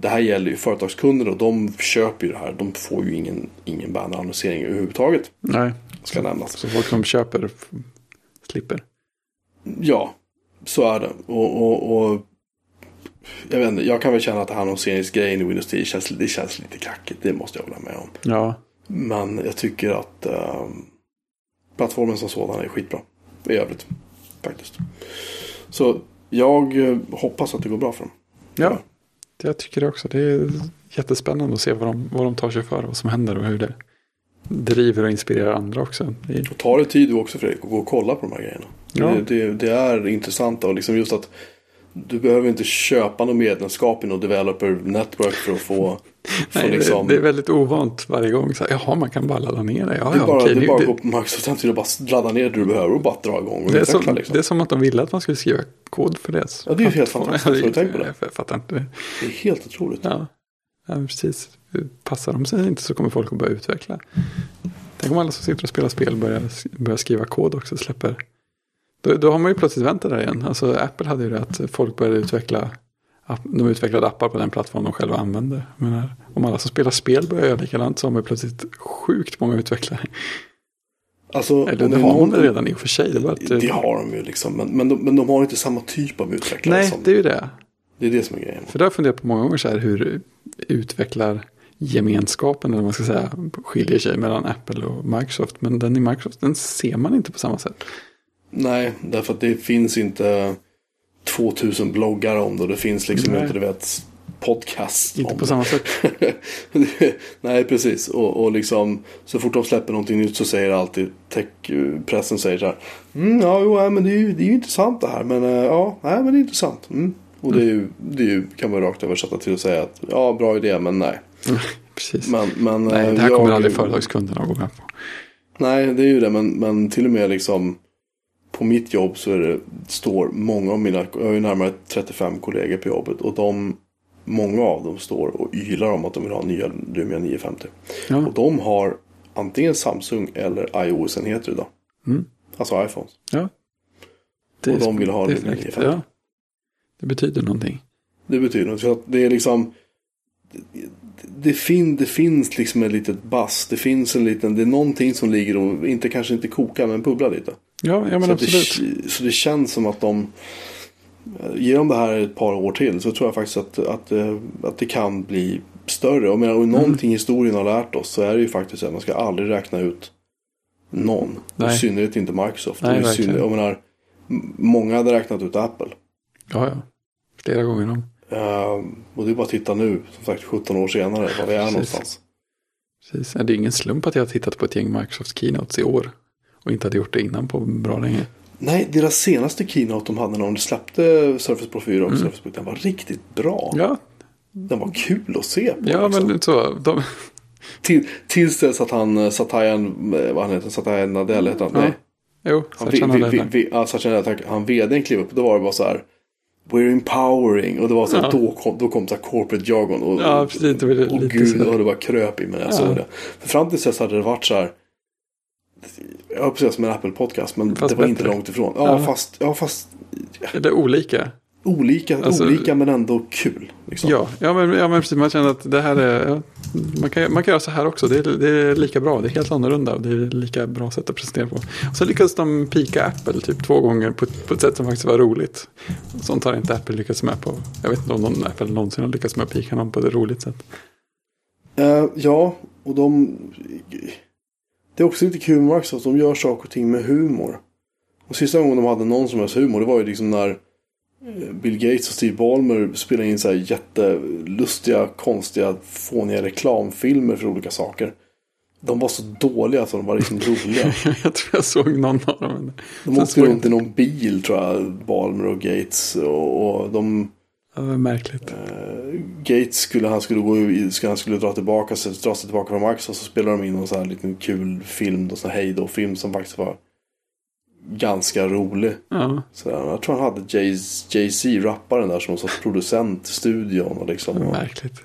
Speaker 1: Det här gäller ju företagskunder och de köper ju det här. De får ju ingen, ingen bannerannonsering överhuvudtaget.
Speaker 2: Nej,
Speaker 1: Ska nämnas.
Speaker 2: så folk som köper slipper.
Speaker 1: Ja, så är det. Och, och, och jag, vet inte, jag kan väl känna att annonseringsgrejen i Windows 10 känns, det känns lite kackigt. Det måste jag hålla med om.
Speaker 2: Ja,
Speaker 1: Men jag tycker att eh, plattformen som sådan är skitbra. I övrigt. Faktiskt. Så jag eh, hoppas att det går bra för dem.
Speaker 2: ja. Jag tycker det också. Det är jättespännande att se vad de, vad de tar sig för. Vad som händer och hur det driver och inspirerar andra också. Det är,
Speaker 1: Och tar det tid du också Fredrik att gå och kolla på de här grejerna.
Speaker 2: Ja.
Speaker 1: Det, det, det är intressant och liksom just att du behöver inte köpa något medlemskap i något developer network för att få
Speaker 2: nej,
Speaker 1: liksom...
Speaker 2: det, det är väldigt ovant varje gång. Så här, Jaha, man kan bara ladda ner det. Ja,
Speaker 1: Det är bara,
Speaker 2: okej,
Speaker 1: det är bara att gå på Microsoft och bara ladda ner det du behöver och bara dra igång och
Speaker 2: Det är,
Speaker 1: utveckla
Speaker 2: som,
Speaker 1: liksom.
Speaker 2: det är som att de ville att man skulle skriva kod för det.
Speaker 1: Ja, det är ju helt fantastiskt. Har du tänkt på det?
Speaker 2: Jag fattar inte det.
Speaker 1: Är helt otroligt.
Speaker 2: Ja, ja precis. Passar de sig inte så kommer folk att börja utveckla. Tänk om alla som sitter och spelar spel börjar, börjar skriva kod också släpper. Då, då har man ju plötsligt vänt det där igen. Alltså Apple hade ju det att folk började utveckla. De utvecklade appar på den plattform de själva använde. Menar, om alla som spelar spel börjar göra likadant så har man plötsligt sjukt många utvecklare.
Speaker 1: Alltså,
Speaker 2: Eller det har
Speaker 1: någon-
Speaker 2: väl redan i och för sig. Det, bara att,
Speaker 1: Det har de ju liksom. Men, men, de, men de har inte samma typ av utvecklare.
Speaker 2: nej,
Speaker 1: som,
Speaker 2: det är ju det.
Speaker 1: det är det som är grejen.
Speaker 2: För det har jag funderat på många gånger så här hur utvecklar gemenskapen eller vad man ska säga skiljer sig mellan Apple och Microsoft. Men den i Microsoft den ser man inte på samma sätt.
Speaker 1: Nej, därför att det finns inte 2000 bloggar om det. Och det finns liksom
Speaker 2: Nej.
Speaker 1: inte, du vet, podcast
Speaker 2: Inte på samma sätt.
Speaker 1: Nej, precis. Och, och liksom så fort de släpper någonting nytt så säger alltid techpressen säger så här. Mm, ja, jo, men det är, ju, det är ju intressant det här. Men eh, ja, nej, men det är intressant. Mm. Och det, är ju, det är ju, kan man rakt översätta till att säga att ja, bra idé, men nej.
Speaker 2: Precis.
Speaker 1: Men, men,
Speaker 2: Nej,
Speaker 1: eh,
Speaker 2: det här kommer
Speaker 1: jag-
Speaker 2: aldrig företagskunderna att gå med på.
Speaker 1: Nej, det är ju det. Men, men till och med liksom på mitt jobb så är det, står många av mina, jag har ju närmare 35 kollegor på jobbet. Och de, många av dem står och ylar om att de vill ha nya Lumia 950.
Speaker 2: Ja,
Speaker 1: Och de har antingen Samsung eller iOS-enheter idag.
Speaker 2: Mm.
Speaker 1: Alltså iPhones.
Speaker 2: ja. Det
Speaker 1: och de vill ha
Speaker 2: fräckt.
Speaker 1: 950.
Speaker 2: ja. det betyder någonting.
Speaker 1: Det betyder något. För att det är liksom det, det, fin, det finns liksom ett litet bass. Det finns en liten, det är någonting som ligger och inte kanske inte kokar men bubblar lite.
Speaker 2: Ja, ja men
Speaker 1: så,
Speaker 2: absolut.
Speaker 1: det, så det känns som att de Ger de det här ett par år till så tror jag faktiskt att, att, eh, att det kan bli större. Och, menar, och någonting historien har lärt oss så är det ju faktiskt att man ska aldrig räkna ut någon.
Speaker 2: Nej.
Speaker 1: I synnerhet inte Microsoft.
Speaker 2: Nej,
Speaker 1: och i synnerhet, jag menar, många hade räknat ut Apple.
Speaker 2: Ja, ja. Flera gånger om.
Speaker 1: Eh, och det är bara att titta nu, som sagt 17 år senare, var vi är
Speaker 2: Precis.
Speaker 1: någonstans.
Speaker 2: Precis. Det är ingen slump att jag har tittat på ett gäng Microsoft Keynotes i år. Och inte hade gjort det innan på bra länge.
Speaker 1: Nej, deras senaste keynote de hade när de släppte Surface Pro 4 och Surface Book, den var riktigt bra.
Speaker 2: Mm. Ja,
Speaker 1: Den var kul att se på.
Speaker 2: ja
Speaker 1: liksom.
Speaker 2: men så. De,
Speaker 1: Till, tills dess att han, eh, Satayan, eh, vad han heter, Satayan Nadell heter han.
Speaker 2: ja.
Speaker 1: Nej.
Speaker 2: Jo,
Speaker 1: Han, vi, vi, vi, vi, ja, han vdn klev upp. Då var det bara så här. We're empowering. Och det var så här,
Speaker 2: Ja.
Speaker 1: då kom, då kom så här corporate jargon. Och,
Speaker 2: Ja, precis, det var
Speaker 1: och
Speaker 2: lite
Speaker 1: gud,
Speaker 2: så.
Speaker 1: och det bara kröp i mig när jag
Speaker 2: Ja.
Speaker 1: såg det. För fram tills dess hade det varit så här. Att säga som en Apple-podcast, men
Speaker 2: Fast
Speaker 1: det var inte
Speaker 2: bättre.
Speaker 1: långt ifrån. Ja,
Speaker 2: Ja.
Speaker 1: Fast, ja, fast
Speaker 2: Eller olika.
Speaker 1: olika,
Speaker 2: Alltså-
Speaker 1: olika men ändå kul. Liksom.
Speaker 2: Ja, ja, men, ja men precis. Man känner att det här är... Ja, man, kan, man kan göra så här också. Det är, det är lika bra. Det är helt annorlunda. Och det är lika bra sätt att presentera på. Och så lyckades de pika Apple typ två gånger på, på ett sätt som faktiskt var roligt. Sånt har inte Apple lyckats med på. Jag vet inte om någon Apple någonsin har lyckats med att pika någon på ett roligt sätt.
Speaker 1: Eh, ja, och de... Det är också lite kul med Microsoft. De gör saker och ting med humor. Och sista gången de hade någon som helst humor. Det var ju liksom när eh, Bill Gates och Steve Ballmer spelade in så här jättelustiga, konstiga, fåniga reklamfilmer för olika saker. De var så dåliga så de var liksom roliga.
Speaker 2: jag tror jag såg någon av dem.
Speaker 1: De åkte runt i någon bil tror jag, Ballmer och Gates. Och, och de...
Speaker 2: Ja, det var märkligt.
Speaker 1: Eh, Gates skulle, han skulle gå skulle, han skulle dra tillbaka sig, dra sig tillbaka från Microsoft så spelade de in en sån här liten kul film, då, sån här hej film som faktiskt var ganska rolig.
Speaker 2: Ja,
Speaker 1: Så jag tror han hade Jay- Jay-Z, rapparen där som någon sorts producent i studion. Och liksom,
Speaker 2: det var
Speaker 1: och,
Speaker 2: märkligt.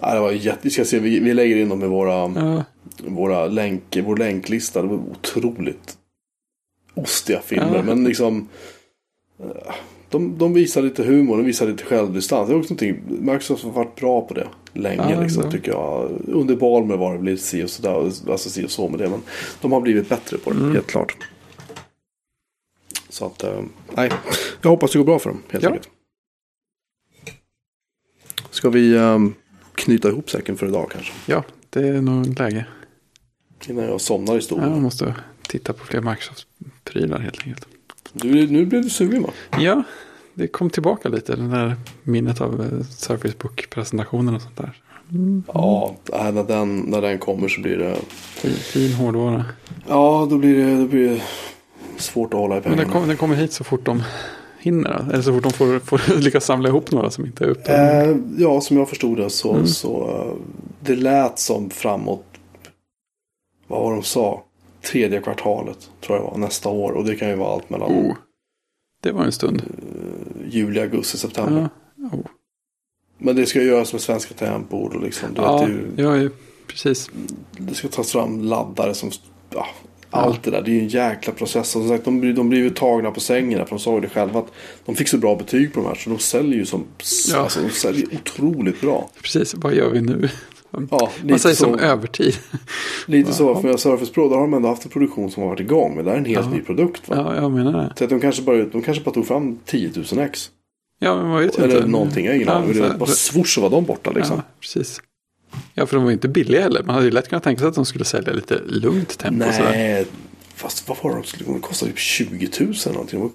Speaker 1: ja, det var jätte, vi ska se, vi, vi lägger in dem i våra,
Speaker 2: Ja,
Speaker 1: våra länk, vår länklista. Det var otroligt ostiga filmer.
Speaker 2: Ja.
Speaker 1: Men liksom de, de visar lite humor, de visar lite självdistans. Det är också någonting, Microsoft har varit bra på det länge
Speaker 2: Ja,
Speaker 1: liksom,
Speaker 2: ja.
Speaker 1: tycker jag. Under Balmer var det lite si och sådär, alltså si och så med det. Men de har blivit bättre på det,
Speaker 2: Mm.
Speaker 1: helt klart. Så att, eh, nej, jag hoppas det går bra för dem, helt
Speaker 2: Ja.
Speaker 1: enkelt. Ska vi eh, knyta ihop säcken för idag kanske?
Speaker 2: ja, det är nog läge.
Speaker 1: Innan jag somnar i stolen.
Speaker 2: Ja, jag måste titta på fler Microsoft-prylar helt enkelt.
Speaker 1: Du, nu blev du sugen va?
Speaker 2: Ja, det kom tillbaka lite. Det där minnet av eh, Surface Book-presentationen och sånt där.
Speaker 1: Ja, äh, när den, när den kommer så blir det...
Speaker 2: Fin, fin hårdvara.
Speaker 1: Ja, då blir det, då blir det svårt att hålla i
Speaker 2: Men
Speaker 1: pengarna.
Speaker 2: den, kom, den kommer hit så fort de hinner. Eller så fort de får, får lyckas samla ihop några som inte är upptagna.
Speaker 1: Eh, ja, som jag förstod det så,
Speaker 2: Mm.
Speaker 1: så eh, det lät som framåt, vad var de sa? Tredje kvartalet tror jag var, nästa år. Och det kan ju vara allt mellan
Speaker 2: Oh, det var en stund.
Speaker 1: juli, augusti, september.
Speaker 2: Ja, oh.
Speaker 1: Men det ska göras med svenska tangentbord och liksom, du vet,
Speaker 2: ja,
Speaker 1: det, är ju,
Speaker 2: ja, precis.
Speaker 1: det ska tas fram laddare som, ja, allt det där. Det är ju en jäkla process. Och som sagt, de, blir- de blir ju tagna på sängen. För de sa ju det själva att de fick så bra betyg på de här. Så de säljer ju som,
Speaker 2: Ja.
Speaker 1: alltså, de säljer otroligt bra.
Speaker 2: Precis, vad gör vi nu?
Speaker 1: Ja,
Speaker 2: Man säger
Speaker 1: så.
Speaker 2: som övertid.
Speaker 1: Lite så, för Surface Pro där har de ändå haft en produktion som har varit igång. Men det här är en helt
Speaker 2: Ja.
Speaker 1: ny produkt. Va?
Speaker 2: Ja, jag menar det.
Speaker 1: Så att de kanske bara, de kanske bara tog fram 10 000 ex.
Speaker 2: Ja, men man vet
Speaker 1: Eller
Speaker 2: inte.
Speaker 1: någonting, jag har ingen
Speaker 2: Ja,
Speaker 1: aning. Bara swoosh så var de borta liksom.
Speaker 2: Ja, precis. Ja, för de var ju inte billiga heller. Man hade ju lätt kunnat tänka sig att de skulle sälja lite lugnt tempo. och Sådär.
Speaker 1: Nej, fast vad var de skulle, de kostade typ 20 000 eller någonting. De var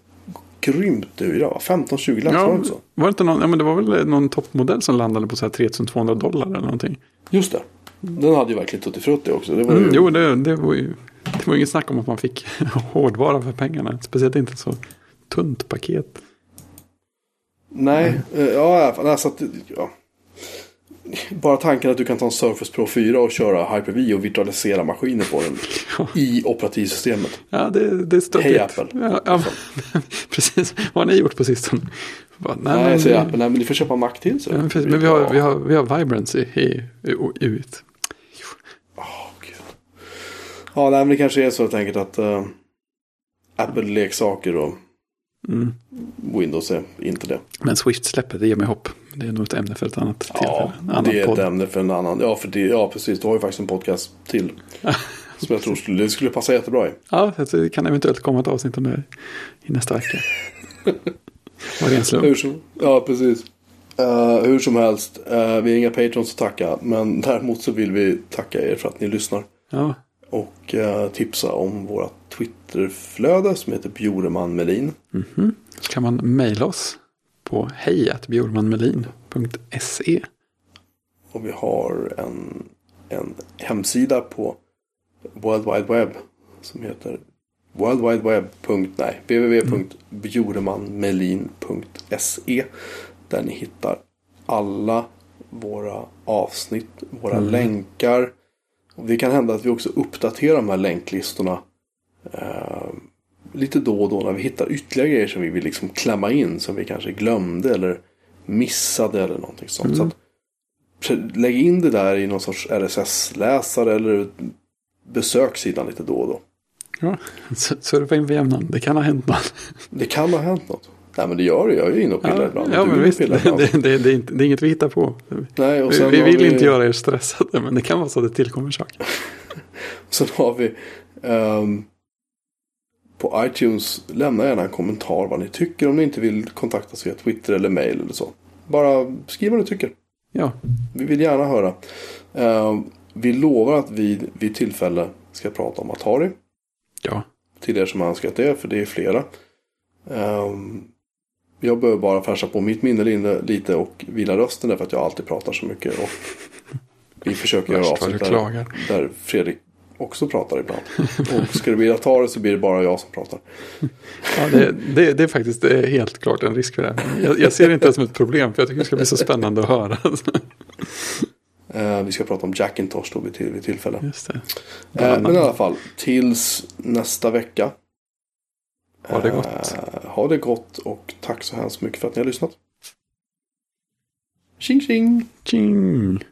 Speaker 1: grymt va? 15-20 lax var det
Speaker 2: Ja,
Speaker 1: inte så?
Speaker 2: var det inte någon, ja, men det var väl någon toppmodell som landade på så här 3200 dollar eller någonting.
Speaker 1: Just det. Den hade ju verkligen tuttifrutti också. Det var ju,
Speaker 2: Mm, jo, det, det var ju det var inget snack om att man fick hårdvara för pengarna. Speciellt inte så tunt paket.
Speaker 1: Nej, eh, ja, alltså att, ja. Bara tanken att du kan ta en Surface Pro 4 och köra Hyper-V och virtualisera maskiner på den
Speaker 2: Ja.
Speaker 1: i operativsystemet.
Speaker 2: Ja, det, det är stöttigt.
Speaker 1: Hej, Apple.
Speaker 2: Ja, ja, precis. Vad har ni gjort på sistone? Bara, nej,
Speaker 1: Nej,
Speaker 2: men,
Speaker 1: Apple, nej men ni får köpa Mac till så.
Speaker 2: ja, men, precis, men vi har, vi har, vi har Vibrance i, i, i ut.
Speaker 1: Åh, Gud. Ja, nej men det kanske är så helt enkelt att uh, Apple-leksaker och
Speaker 2: Mm.
Speaker 1: Windows är inte det.
Speaker 2: Men Swift-släppet, det ger mig hopp. Det är nog ett ämne för ett annat tillfälle.
Speaker 1: Ja, det är
Speaker 2: podd.
Speaker 1: ett ämne för en annan. Ja, för det, ja, precis. Du har ju faktiskt en podcast till. som jag tror skulle, det skulle passa jättebra i.
Speaker 2: Ja, det kan eventuellt komma ett avsnitt om det i nästa vecka. Var det en slump?
Speaker 1: Hur som, ja, precis. Eh, hur som helst, eh, vi har inga patrons att tacka. Men däremot så vill vi tacka er för att ni lyssnar.
Speaker 2: Ja,
Speaker 1: Och eh, tipsa om våra Twitterflöde som heter Bjoreman Melin.
Speaker 2: mhm. Så kan man mejla oss på hejatbjurmanmelin.se.
Speaker 1: Och vi har en en hemsida på World Wide Web som heter worldwideweb.nej www.bjuremanmelin.se där ni hittar alla våra avsnitt, våra
Speaker 2: Mm.
Speaker 1: länkar. Och det kan hända att vi också uppdaterar de här länklistorna eh, lite då och då när vi hittar ytterligare grejer som vi vill liksom klämma in som vi kanske glömde eller missade eller någonting sånt. Så att, lägg in det där i någon sorts RSS-läsare eller besök sidan lite då och då.
Speaker 2: Ja, surfa in på jämnan. Det kan ha hänt något.
Speaker 1: Det kan ha hänt något. Nej men det gör det. Jag är ju inne och pillar
Speaker 2: Ja,
Speaker 1: ibland.
Speaker 2: ja
Speaker 1: Du
Speaker 2: men
Speaker 1: och
Speaker 2: visst. Det, det, det, är inte, det är inget vi hittar på.
Speaker 1: Nej, och
Speaker 2: Vi,
Speaker 1: sen
Speaker 2: vi
Speaker 1: har
Speaker 2: vill inte göra er stressade, men det kan vara så att det tillkommer saker.
Speaker 1: Sen har vi ehm, på iTunes. Lämna gärna en kommentar vad ni tycker. Om ni inte vill kontakta oss via Twitter eller mail eller så. Bara skriv vad ni tycker.
Speaker 2: Ja,
Speaker 1: Vi vill gärna höra. Ehm, vi lovar att vi vid tillfälle ska prata om Atari.
Speaker 2: Ja.
Speaker 1: Till er som önskat det, för det är flera. Ehm, jag behöver bara färsa på mitt minne li- lite och vila rösten därför att jag alltid pratar så mycket. Och vi försöker göra avsnitt där, där Fredrik också pratar ibland. Och ska det bli Atari så blir det bara jag som pratar.
Speaker 2: ja det, det, det är faktiskt det är helt klart en risk för det. Jag, jag ser det inte som ett problem, för jag tycker det ska bli så spännande att höra.
Speaker 1: Ehm, vi ska prata om Jackintosh då vid, till, vid tillfälle. Ehm, men i alla fall, tills nästa vecka.
Speaker 2: Ha det gott.
Speaker 1: Eh, ha det gott och tack så hemskt mycket för att ni har lyssnat. Tjing tjing!
Speaker 2: Tjing!